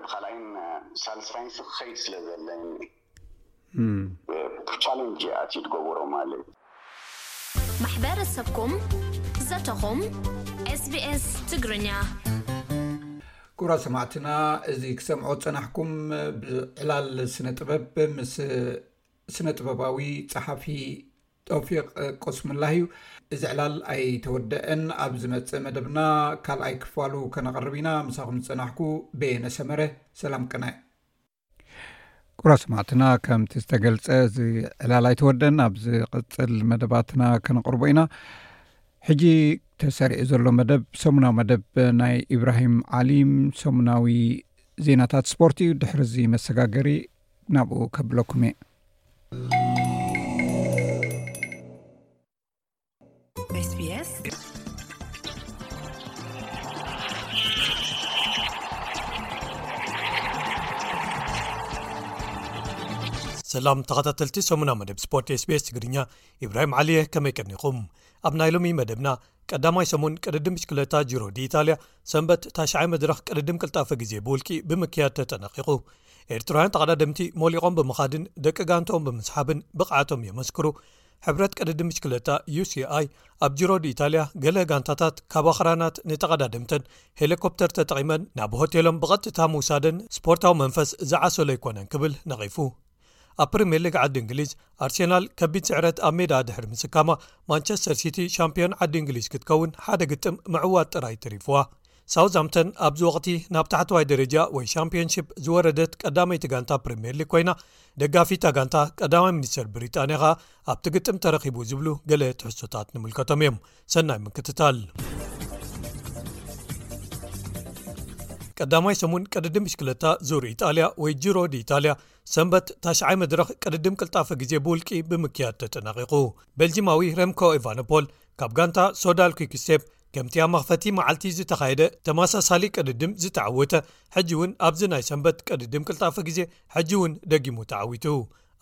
ብካልኣይን ሳልሳይንሲ ክኸይድ ስለ ዘለኒ ቻለንጅ እየ ኣትዩ ትገብሮ ማለት እዩ። ማሕበረሰብኩም ዘተኹም SBS ትግርኛ ኩብራ ሰማዕትና እዚ ክሰምዖ ዝፀናሕኩም ብዕላል ስነ ጥበብ ምስ ስነ ጥበባዊ ፀሓፊ ጦፊቅ ቆስምላህ እዩ እዚ ዕላል ኣይተወደአን ኣብ ዝመፅእ መደብና ካልኣይ ክፋሉ ከነቅርብ ኢና ምሳኹም ዝፀናሕኩ ቤየነሰመረ ሰላም ቅነ ኩብራ ሰማዕትና ከምቲ ዝተገልፀ እዚ ዕላል ኣይተወደን ኣብ ዝቅፅል መደባትና ከነቅርቦ ኢና ሕጂ ተሰሪዑ ዘሎ መደብ ሰሙናዊ መደብ ናይ ኢብራሂም ዓሊም ሰሙናዊ ዜናታት ስፖርት እዩ ድሕሪ ዚ መሰጋገሪ ናብኡ ከብለኩም እየ ሰላም ተኸታተልቲ ሰሙና መደብ ስፖርት ስቤስ ትግርኛ ኢብራሂም ዓሊየ ከመይ ቀኒኹም ኣብ ናይ ሎሚ መደብና ቀዳማይ ሰሙን ቅድድም ብሽክለታ ጅሮ ዲ ኢታልያ ሰንበት ታሽዓይ መድረኽ ቅድድም ቅልጣፈ ግዜ ብውልቂ ብምክያድ ተጠናቂቑ ኤርትራውያን ተቐዳድምቲ ሞሊቖም ብምኻድን ደቂ ጋንትኦም ብምስሓብን ብቕዓቶም የመስክሩ ሕብረት ቅድድም ብሽክለታ uሲኣይ ኣብ ጅሮዲ ኢታልያ ገለ ጋንታታት ካብ ኣኽራናት ንተቐዳደምተን ሄሊኮፕተር ተጠቒመን ናብ ሆቴሎም ብቐጥታ ምውሳደን ስፖርታዊ መንፈስ ዝዓሰሎ ኣይኮነን ክብል ነቒፉ ኣብ ፕሪምየር ሊግ ዓዲ እንግሊዝ ኣርሴናል ከቢድ ስዕረት ኣብ ሜድኣ ድሕሪ ምስካማ ማንቸስተር ሲቲ ሻምፕዮን ዓዲ እንግሊዝ ክትከውን ሓደ ግጥም ምዕዋት ጥራይ ትሪፍዋ ሳውዝሃምፕተን ኣብዚ ወቕቲ ናብ ታሕተዋይ ደረጃ ወይ ሻምፕዮንሺፕ ዝወረደት ቀዳመይቲ ጋንታ ፕሪምየር ሊግ ኮይና ደጋፊ እታ ጋንታ ቀዳማይ ሚኒስተር ብሪጣንያ ከኣ ኣብቲ ግጥም ተረኺቡ ዝብሉ ገለ ትሕዝቶታት ንምልከቶም እዮም ሰናይ ምክትታል ቀዳማይ ሰሙን ቅድድም ብሽክለታ ዙር ኢጣልያ ወይ ጅሮ ድ ኢታልያ ሰንበት ታሽዓይ መድረኽ ቅድድም ቅልጣፈ ግዜ ብውልቂ ብምክያድ ተጠናቂቑ ቤልጂማዊ ረምኮ ኢቫኖፖል ካብ ጋንታ ሶዳል ኩክስቴፕ ከምቲ ኣብ መኽፈቲ መዓልቲ ዝተኻየደ ተመሳሳሊ ቅድድም ዝተዓወተ ሕጂ እውን ኣብዚ ናይ ሰንበት ቅድድም ቅልጣፈ ግዜ ሕጂ እውን ደጊሙ ተዓዊቱ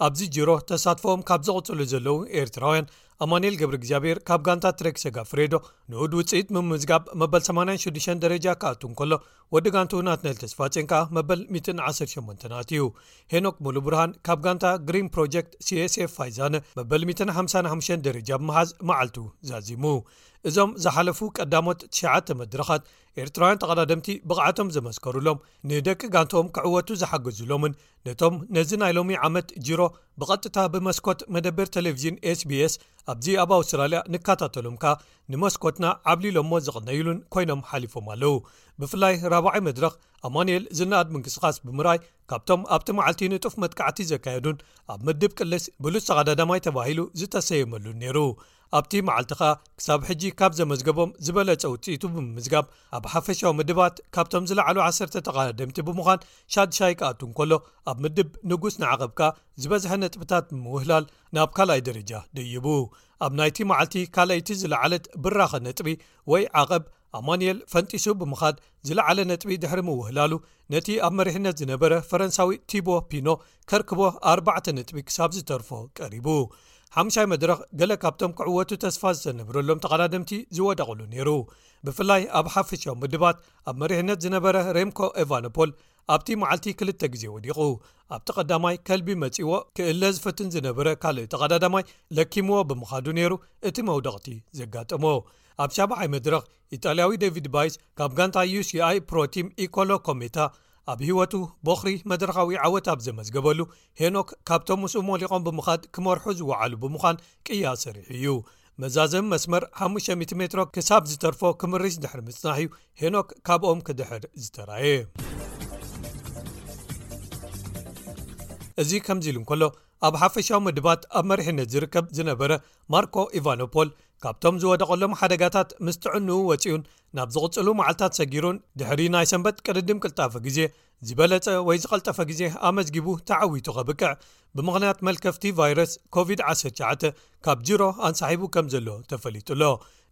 ኣብዚ ጅሮ ተሳትፎኦም ካብ ዘቕፅሉ ዘለዉ ኤርትራውያን ኣማንኤል ገብሪ እግዚኣብሔር ካብ ጋንታ ትሬክሰጋ ፍሬዶ ንኡድ ውፅኢት ምምዝጋብ መበል 86 ደረጃ ክኣቱ እንከሎ ወዲ ጋንቱ ናትነል ተስፋጼን ከኣ መበል 118 ናትዩ ሄኖክ ሙሉ ብርሃን ካብ ጋንታ ግሪን ፕሮጀክት ሲስf ፋይዛነ መበል 155 ደረጃ ብምሓዝ መዓልቱ ዛዚሙ እዞም ዝሓለፉ ቀዳሞት ትሽዓተ መድረኻት ኤርትራውያን ተቐዳደምቲ ብቕዓቶም ዘመስከሩሎም ንደቂ ጋንትኦም ክዕወቱ ዝሓገዙሎምን ነቶም ነዚ ናይ ሎሚ ዓመት ጅሮ ብቐጥታ ብመስኮት መደብር ቴሌቭዥን ስbs ኣብዚ ኣብ ኣውስትራልያ ንከታተሎም ከኣ ንመስኮትና ዓብሊሎሞ ዝቕነይሉን ኮይኖም ሓሊፎም ኣለዉ ብፍላይ ራብዓይ መድረኽ ኣማንኤል ዝነኣድ ምንቅስቓስ ብምርኣይ ካብቶም ኣብቲ መዓልቲ ንጡፍ መጥቃዕቲ ዘካየዱን ኣብ ምድብ ቅልስ ብሉፅ ተቐዳዳማይ ተባሂሉ ዝተሰየመሉን ነይሩ ኣብቲ መዓልቲ ከኣ ክሳብ ሕጂ ካብ ዘመዝገቦም ዝበለጸ ውጽኢቱ ብምምዝጋብ ኣብ ሓፈሻዊ ምድባት ካብቶም ዝለዓሉ ዓሰርተ ተቓዳደምቲ ብምዃን ሻድሻይ ክኣቱ እንከሎ ኣብ ምድብ ንጉስ ንዓቐብ ከኣ ዝበዝሐ ነጥብታት ብምውህላል ናብ ካልኣይ ደረጃ ደይቡ ኣብ ናይቲ መዓልቲ ካልኣይቲ ዝለዓለት ብራኸ ነጥቢ ወይ ዓቐብ ኣማኒኤል ፈንጢሱ ብምኻድ ዝለዓለ ነጥቢ ድሕሪ ምውህላሉ ነቲ ኣብ መሪሕነት ዝነበረ ፈረንሳዊ ቲቦ ፒኖ ከርክቦ ኣርባዕተ ነጥቢ ክሳብ ዝተርፎ ቀሪቡ ሓሙሻይ መድረኽ ገለ ካብቶም ክዕወቱ ተስፋ ዝተነብረሎም ተቐዳደምቲ ዝወደቕሉ ነይሩ ብፍላይ ኣብ ሓፈሻዊ ምድባት ኣብ መሪሕነት ዝነበረ ሬምኮ ኤቫኖፖል ኣብቲ መዓልቲ ክልተ ግዜ ወዲቑ ኣብቲ ቀዳማይ ከልቢ መጺዎ ክእለ ዝፈትን ዝነበረ ካልእ ተቐዳዳማይ ለኪምዎ ብምኻዱ ነይሩ እቲ መውደቕቲ ዘጋጠሞ ኣብ ሻብዓይ መድረኽ ኢጣልያዊ ደቪድ ባይስ ካብ ጋንታ ዩሲኣይ ፕሮቲም ኢኮሎ ኮሜታ ኣብ ህይወቱ ቦኽሪ መድረኻዊ ዓወት ኣብ ዘመዝገበሉ ሄኖክ ካብቶም ምስኡ ሞሊቖም ብምኻድ ክመርሑ ዝወዓሉ ብምዃን ቅያ ሰሪሑ እዩ መዛዘሚ መስመር ሓሙሽተ ሚእቲ ሜትሮ ክሳብ ዝተርፎ ክምርሽ ድሕሪ ምጽናሕ እዩ ሄኖክ ካብኦም ክድሕር ዝተራየ እዚ ከምዚ ኢሉ እንከሎ ኣብ ሓፈሻዊ ምድባት ኣብ መሪሕነት ዝርከብ ዝነበረ ማርኮ ኢቫኖፖል ካብቶም ዝወደቐሎም ሓደጋታት ምስ ጥዕንኡ ወፂኡን ናብ ዝቕፅሉ መዓልትታት ሰጊሩን ድሕሪ ናይ ሰንበት ቅድድም ቅልጣፊ ግዜ ዝበለጸ ወይ ዝቐልጠፈ ግዜ ኣመዝጊቡ ተዓዊቱ ከብቅዕ ብምኽንያት መልከፍቲ ቫይረስ ኮቪድ 19 ካብ ጅሮ ኣንሳሒቡ ከም ዘሎ ተፈሊጡ ኣሎ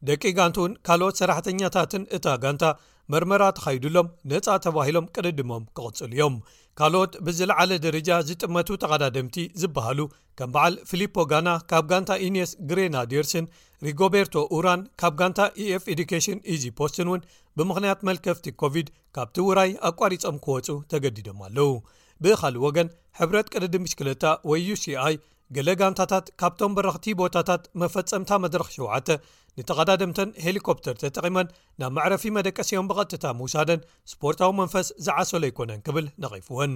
ደቂ ጋንቱን ካልኦት ሰራሕተኛታትን እታ ጋንታ መርመራ ተኻይዱሎም ነፃ ተባሂሎም ቅድድሞም ክቕፅሉ እዮም ካልኦት ብዝለዓለ ደረጃ ዝጥመቱ ተቐዳደምቲ ዝበሃሉ ከም በዓል ፊሊፖ ጋና ካብ ጋንታ ኢንስ ግሬናድርስን ሪጎቤርቶ ኡራን ካብ ጋንታ ኤኤፍ ኤዱኬሽን ኢዚ ፖስትን እውን ብምኽንያት መልከፍቲ ኮቪድ ካብቲ ውራይ ኣቋሪጾም ክወጹ ተገዲዶም ኣለዉ ብኻልእ ወገን ሕብረት ቅድዲ ምሽክለታ ወይ uሲኣይ ገለ ጋንታታት ካብቶም በረኽቲ ቦታታት መፈጸምታ መድረኽ ሸተ ንተቐዳደምተን ሄሊኮፕተር ተጠቒመን ናብ መዕረፊ መደቀሲኦም ብቐጥታ ምውሳደን ስፖርታዊ መንፈስ ዝዓሰሎ ኣይኮነን ክብል ነቒፍወን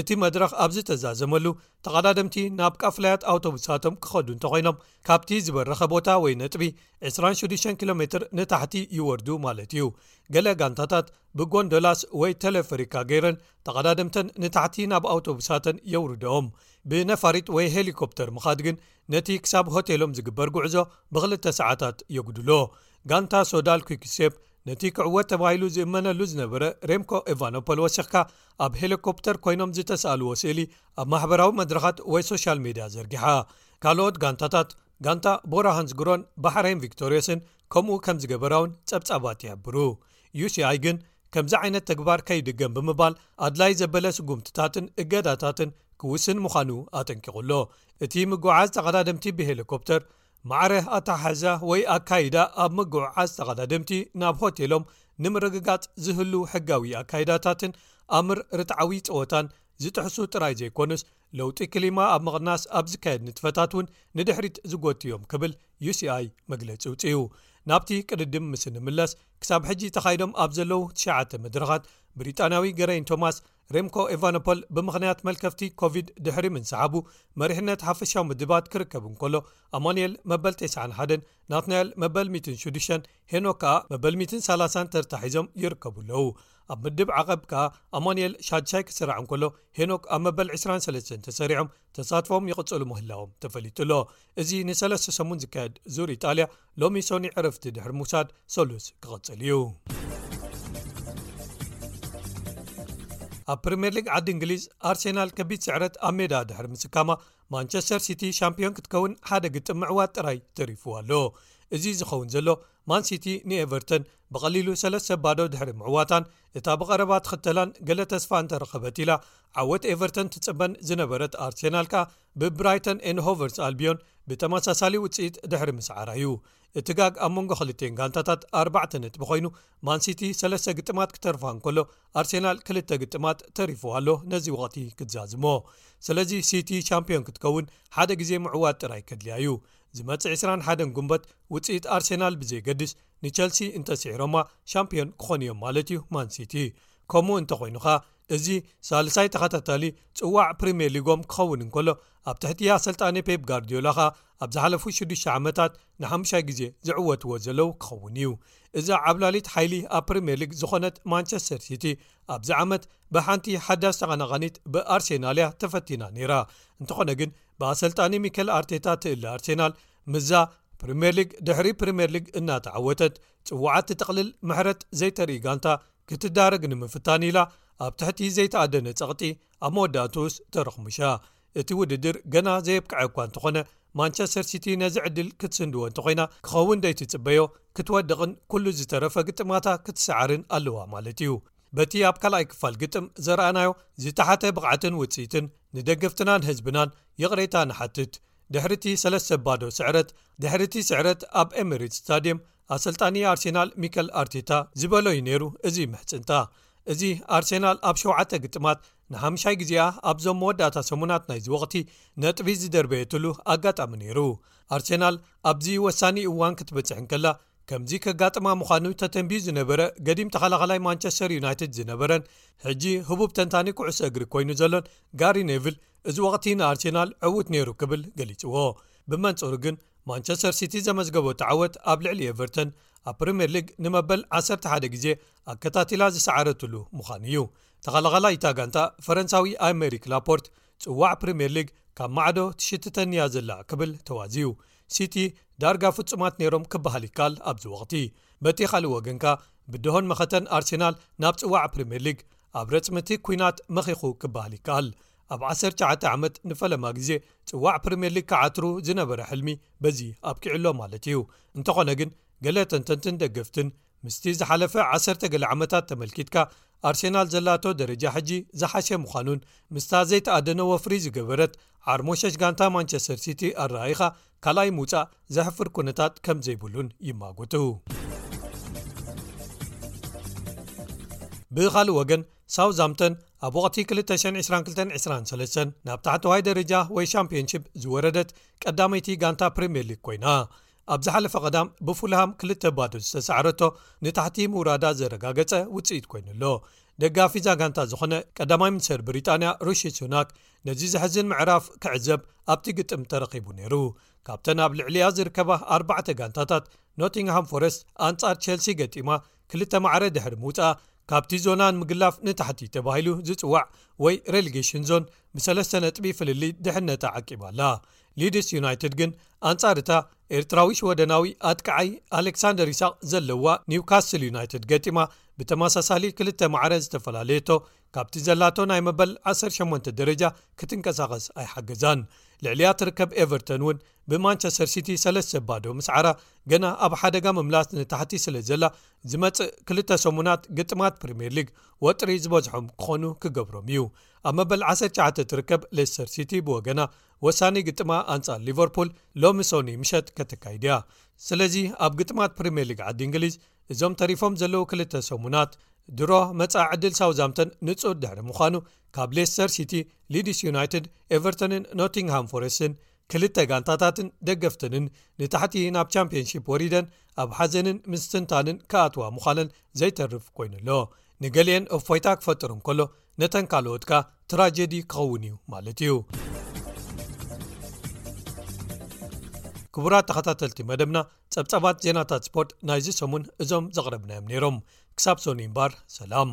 እቲ መድረኽ ኣብ ዝተዛዘመሉ ተቐዳደምቲ ናብ ቃፍላያት ኣውቶቡሳቶም ክኸዱ እንተኮይኖም ካብቲ ዝበረኸ ቦታ ወይ ነጥቢ 26 ኪሎሜትር ንታሕቲ ይወርዱ ማለት እዩ። ገለ ጋንታታት ብጎንዶላስ ወይ ተለፈሪካ ገይረን ተቐዳደምተን ንታሕቲ ናብ ኣውቶቡሳተን የውርደኦም። ብነፋሪት ወይ ሄሊኮፕተር ምኻድ ግን ነቲ ክሳብ ሆቴሎም ዝግበር ጉዕዞ ብኽልተ ሰዓታት የጉድሎ። ጋንታ ሶዳል ኲክሴፕ ነቲ ክዕወት ተባሂሉ ዝእመነሉ ዝነበረ ሬምኮ ኤቫኖፖል ወሲኽካ ኣብ ሄሊኮፕተር ኮይኖም ዝተስኣልዎ ስእሊ ኣብ ማሕበራዊ መድረኻት ወይ ሶሻል ሜድያ ዘርጊሓ ካልኦት ጋንታታት ጋንታ ቦራ ሃንዝግሮን ባሕረይን ቪክቶርዮስን ከምኡ ከም ዝገበራ እውን ጸብጻባት ይሕብሩ ዩሲኣይ ግን ከምዚ ዓይነት ተግባር ከይድገም ብምባል ኣድላይ ዘበለ ስጉምትታትን እገዳታትን ክውስን ምዃኑ ኣጠንቂቑ ኣሎ እቲ ምጉዓዝ ተቐዳድምቲ ብሄሊኮፕተር ማዕረ ኣተሓሕዛ ወይ ኣካይዳ ኣብ ምጉዕዓዝ ተቐዳደምቲ ናብ ሆቴሎም ንምርግጋጽ ዝህሉ ሕጋዊ ኣካይዳታትን ኣምር ርትዓዊ ጸወታን ዝጥሕሱ ጥራይ ዘይኮኑስ ለውጢ ክሊማ ኣብ ምቕናስ ኣብ ዝካየድ ንጥፈታት እውን ንድሕሪት ዝጎቱ እዮም ክብል UCI መግለጺ ውጽኡ ናብቲ ቅድድም ምስ እንምለስ ክሳብ ሕጂ ተኻይዶም ኣብ ዘለዉ ትሽዓተ መድረኻት ብሪጣንያዊ ገረይን ቶማስ ሬምኮ ኤቫኖፖል ብምኽንያት መልከፍቲ ኮቪድ ድሕሪ ምንስሓቡ መሪሕነት ሓፈሻዊ ምድባት ክርከብ እንከሎ ኣማንኤል መበል 91 ናትናኤል መበል 16 ሄኖ ከኣ መበል 30 ተርታሒዞም ይርከቡ ኣለዉ ኣብ ምድብ ዓቐብ ከኣ ኣማንኤል ሻድሻይ ክስራዕ እንከሎ ሄኖክ ኣብ መበል 23 ተሰሪዖም ተሳትፎም ይቕጽሉ ምህላዎም ተፈሊጡ ኣሎ እዚ ንሰለስተ ሰሙን ዝካየድ ዙር ኢጣልያ ሎሚ ሶኒ ዕረፍቲ ድሕሪ ምውሳድ ሰሉስ ክቐጽል እዩ ኣብ ፕሪምየር ሊግ ዓዲ እንግሊዝ ኣርሴናል ከቢድ ስዕረት ኣብ ሜዳ ድሕሪ ምስካማ ማንቸስተር ሲቲ ሻምፕዮን ክትከውን ሓደ ግጥም ምዕዋት ጥራይ ተሪፉዎ ኣሎ እዚ ዝኸውን ዘሎ ማንሲቲ ንኤቨርተን ብቐሊሉ ሰለስተ ባዶ ድሕሪ ምዕዋታን እታ ብቐረባ ትኽተላን ገለ ተስፋ እንተረኸበት ኢላ ዓወት ኤቨርተን ትጽበን ዝነበረት ኣርሴናል ከኣ ብብራይተን ኤንድ ሆቨርስ ኣልቢዮን ብተመሳሳሊ ውጽኢት ድሕሪ ምስዓራ'ዩ እቲ ጋግ ኣብ መንጎ ክልቲኤን ጋንታታት ኣርባዕተ ነጥቢ ኮይኑ ማንሲቲ ሰለስተ ግጥማት ክተርፋ እንከሎ ኣርሴናል ክልተ ግጥማት ተሪፍዋ ኣሎ ነዚ ወቕቲ ክትዛዝሞ ስለዚ ሲቲ ቻምፕዮን ክትከውን ሓደ ግዜ ምዕዋት ጥራይ ከድልያ እዩ ዝመጽእ 21 ጉንበት ውጽኢት ኣርሴናል ብዘይገድስ ንቸልሲ እንተስዒሮማ ሻምፕዮን ክኾኑ እዮም ማለት እዩ ማንሲቲ ከምኡ እንተኾይኑ ከኣ እዚ ሳልሳይ ተኸታታሊ ጽዋዕ ፕሪምየር ሊጎም ክኸውን እንከሎ ኣብ ትሕቲ ኣሰልጣኒ ፔፕ ጋርድዮላ ከኣ ኣብ ዝሓለፉ ሽዱሽተ ዓመታት ንሓሙሻይ ግዜ ዝዕወትዎ ዘለዉ ክኸውን እዩ። እዛ ዓብላሊት ሓይሊ ኣብ ፕሪምየር ሊግ ዝኾነት ማንቸስተር ሲቲ ኣብዚ ዓመት ብሓንቲ ሓዳሽ ተቐናቓኒት ብኣርሴናል እያ ተፈቲና ነይራ እንተኾነ ግን ብኣሰልጣኒ ሚከል ኣርቴታ ትእለ ኣርሴናል ምስዛ ፕሪምየር ሊግ ድሕሪ ፕሪምየር ሊግ እናተዓወተት ጽዋዓት ትጥቕልል ምሕረት ዘይተርኢ ጋንታ ክትዳረግ ንምፍታን ኢላ ኣብ ትሕቲ ዘይተኣደነ ጸቕጢ ኣብ መወዳእትኡስ ተረኽሙሻ እቲ ውድድር ገና ዘየብቅዐ እኳ እንተኾነ ማንቸስተር ሲቲ ነዚ ዕድል ክትስንድዎ እንተኾይና ክኸውን ዘይትጽበዮ ክትወድቕን ኩሉ ዝተረፈ ግጥማታ ክትሰዓርን ኣለዋ ማለት እዩ በቲ ኣብ ካልኣይ ክፋል ግጥም ዘረኣናዮ ዝተሓተ ብቕዓትን ውፅኢትን ንደገፍትናን ህዝብናን ይቕሬታ ንሓትት ድሕሪቲ ሰለስተ ባዶ ስዕረት ድሕሪቲ ስዕረት ኣብ ኤምሪት ስታድየም ኣሰልጣኒ ኣርሴናል ሚከል ኣርቴታ ዝበሎ እዩ ነይሩ እዚ ምሕጽንታ እዚ ኣርሴናል ኣብ ሸውዓተ ግጥማት ንሓምሻይ ግዜኣ ኣብዞም መወዳእታ ሰሙናት ናይዚ ወቕቲ ነጥቢ ዝደርበየትሉ ኣጋጣሚ ነይሩ ኣርሴናል ኣብዚ ወሳኒ እዋን ክትበጽሕ እንከላ ከምዚ ከጋጥማ ምዃኑ ተተንብዩ ዝነበረ ገዲም ተኸላኸላይ ማንቸስተር ዩናይትድ ዝነበረን ሕጂ ህቡብ ተንታኒ ኩዕሶ እግሪ ኮይኑ ዘሎን ጋሪ ኔቭል እዚ ወቕቲ ንኣርሴናል ዕዉት ነይሩ ክብል ገሊጽዎ ብመንጽሩ ግን ማንቸስተር ሲቲ ዘመዝገበቶ ዓወት ኣብ ልዕሊ ኤቨርተን ኣብ ፕሪምየር ሊግ ንመበል ዓሰርተ ሓደ ግዜ ኣከታቲላ ዝሰዓረትሉ ምዃኑ እዩ ተኸላኻላይ እታ ጋንታ ፈረንሳዊ ኣይመሪክ ላፖርት ፅዋዕ ፕሪምየር ሊግ ካብ ማዕዶ ትሽትተኒ እያ ዘላ ክብል ተዋዝዩ ሲቲ ዳርጋ ፍፁማት ነይሮም ክበሃል ይከኣል ኣብዚ ወቕቲ በቲ ካልእ ወገን ከኣ ብድሆን መኸተን ኣርሴናል ናብ ፅዋዕ ፕሪምየር ሊግ ኣብ ረፅምቲ ኲናት መኺኹ ክበሃል ይከኣል ኣብ ዓሰርተ ትሽዓተ ዓመት ንፈለማ ግዜ ጽዋዕ ፕሪምየር ሊግ ክዓትሩ ዝነበረ ሕልሚ በዚ ኣብቂዑ ኣሎ ማለት እዩ። እንተኾነ ግን ገለ ተንተንትን ደገፍትን ምስቲ ዝሓለፈ ዓሰርተ ገለ ዓመታት ተመልኪትካ ኣርሴናል ዘላቶ ደረጃ ሕጂ ዝሓሸ ምዃኑን ምስታ ዘይተኣደነ ወፍሪ ዝገበረት ዓርሞሸሽ ጋንታ ማንቸስተር ሲቲ ኣረኣኢኻ ካልኣይ ምውጻእ ዘሕፍር ኩነታት ከም ዘይብሉን ይማጎቱ። ብኻልእ ወገን ሳውዝሃምፕተን ኣብ ወቕቲ 2022፣ 23 ናብ ታሕተዋይ ደረጃ ወይ ሻምፕዮንሺፕ ዝወረደት ቀዳመይቲ ጋንታ ፕሪምየር ሊግ ኮይና ኣብ ዝሓለፈ ቀዳም ብፉልሃም ክልተ ባዶ ዝተሳዕረቶ ንታሕቲ ምውራዳ ዘረጋገጸ ውጽኢት ኮይኑ ኣሎ። ደጋፊ'ዛ ጋንታ ዝኾነ ቀዳማይ ሚኒስተር ብሪጣንያ ሩሺ ሱናክ ነዚ ዘሕዝን ምዕራፍ ክዕዘብ ኣብቲ ግጥም ተረኺቡ ነይሩ። ካብተን ኣብ ልዕሊኣ ዝርከባ ኣርባዕተ ጋንታታት ኖቲንግሃም ፎረስት ኣንጻር ቸልሲ ገጢማ ክልተ ማዕረ ድሕሪ ምውፃኣ ካብቲ ዞና ንምግላፍ ንታሕቲ ተባሂሉ ዝፅዋዕ ወይ ሬሊጌሽን ዞን ብሰለስተ ነጥቢ ፍልልይ ድሕነታ ዓቂባ ኣላ ሊድስ ዩናይትድ ግን ኣንፃር እታ ኤርትራዊ ሽወደናዊ ኣጥቃዓይ ኣሌክሳንደር ይስቅ ዘለዋ ኒውካስል ዩናይትድ ገጢማ ብተመሳሳሊ ክልተ ማዕረ ዝተፈላለየቶ ካብቲ ዘላቶ ናይ መበል ዓሰርተ ሸሞንተ ደረጃ ክትንቀሳቐስ ኣይሓገዛን። ልዕሊኣ ትርከብ ኤቨርተን እውን ብማንቸስተር ሲቲ ሰለስተ ባዶ ምስዓራ ገና ኣብ ሓደጋ ምምላስ ንታሕቲ ስለ ዘላ ዝመጽእ ክልተ ሰሙናት ግጥማት ፕሪምየር ሊግ ወጥሪ ዝበዝሖም ክኾኑ ክገብሮም እዩ። ኣብ መበል ዓሰርተ ትሽዓተ ትርከብ ሌስተር ሲቲ ብወገና ወሳኒ ግጥማ ኣንጻር ሊቨርፑል ሎሚ ሶኒ ምሸት ከተካይድ እያ። ስለዚ ኣብ ግጥማት ፕሪምየር ሊግ ዓዲ እንግሊዝ እዞም ተሪፎም ዘለዉ ክልተ ሰሙናት ድሮ መጻኢ ዕድል ሳውዛምተን ንጹር ድሕሪ ምዃኑ ካብ ሌስተር ሲቲ ሊድስ ዩናይትድ ኤቨርቶንን ኖቲንግሃም ፎረስትን ክልተ ጋንታታትን ደገፍትንን ንታሕቲ ናብ ቻምፕዮንሺፕ ወሪደን ኣብ ሓዘንን ምስትንታንን ክኣትዋ ምዃነን ዘይተርፍ ኮይኑኣሎ ንገሊኤን እፎይታ ክፈጥር እንከሎ ነተን ካልኦትካ ትራጀዲ ክኸውን እዩ ማለት እዩ ክቡራት ተኸታተልቲ መደብና ጸብጻባት ዜናታት ስፖርት ናይዚ ሰሙን እዞም ዘቕረብናዮም ነይሮም ክሳብ ሶኒ እምባር ሰላም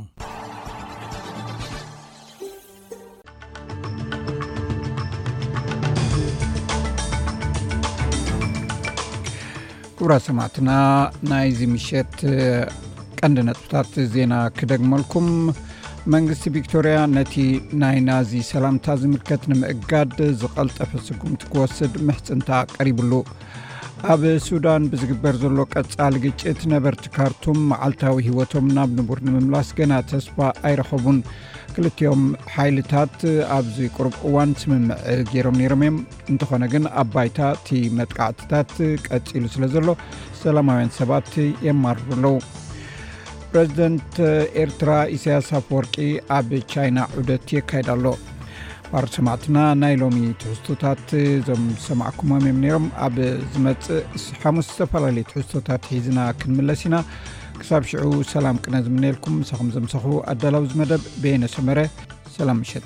ክብራ ሰማዕትና ናይዚ ምሸት ቀንዲ ነጥብታት ዜና ክደግመልኩም መንግስቲ ቪክቶርያ ነቲ ናይ ናዚ ሰላምታ ዝምልከት ንምእጋድ ዝቐልጠፈ ስጉምቲ ክወስድ ምሕፅንታ ቀሪብሉ ኣብ ሱዳን ብዝግበር ዘሎ ቀፃሊ ግጭት ነበርቲ ካርቱም መዓልታዊ ህይወቶም ናብ ንቡር ንምምላስ ገና ተስፋ ኣይረኸቡን ክልትኦም ሓይልታት ኣብዚ ቅሩብ እዋን ስምምዕ ገይሮም ነይሮም እዮም እንተኾነ ግን ኣብ ባይታ እቲ መጥቃዕትታት ቀፂሉ ስለ ዘሎ ሰላማውያን ሰባት የማርሩ ኣለው ፕረዚደንት ኤርትራ ኢሳያስ ኣፍወርቂ ኣብ ቻይና ዑደት የካይዳ ኣሎ ባር ሰማዕትና ናይ ሎሚ ትሕዝቶታት እዞም ዝሰማዕኩሞም እዮም ነይሮም ኣብ ዝመፅእ ሓሙስ ዝተፈላለዩ ትሕዝቶታት ሒዝና ክንምለስ ኢና ክሳብ ሽዑ ሰላም ቅነ ዝምነልኩም ንሰኹም ዘምሰኹ ኣዳላው ዝመደብ ቤነ ሰመረ ሰላም ምሸት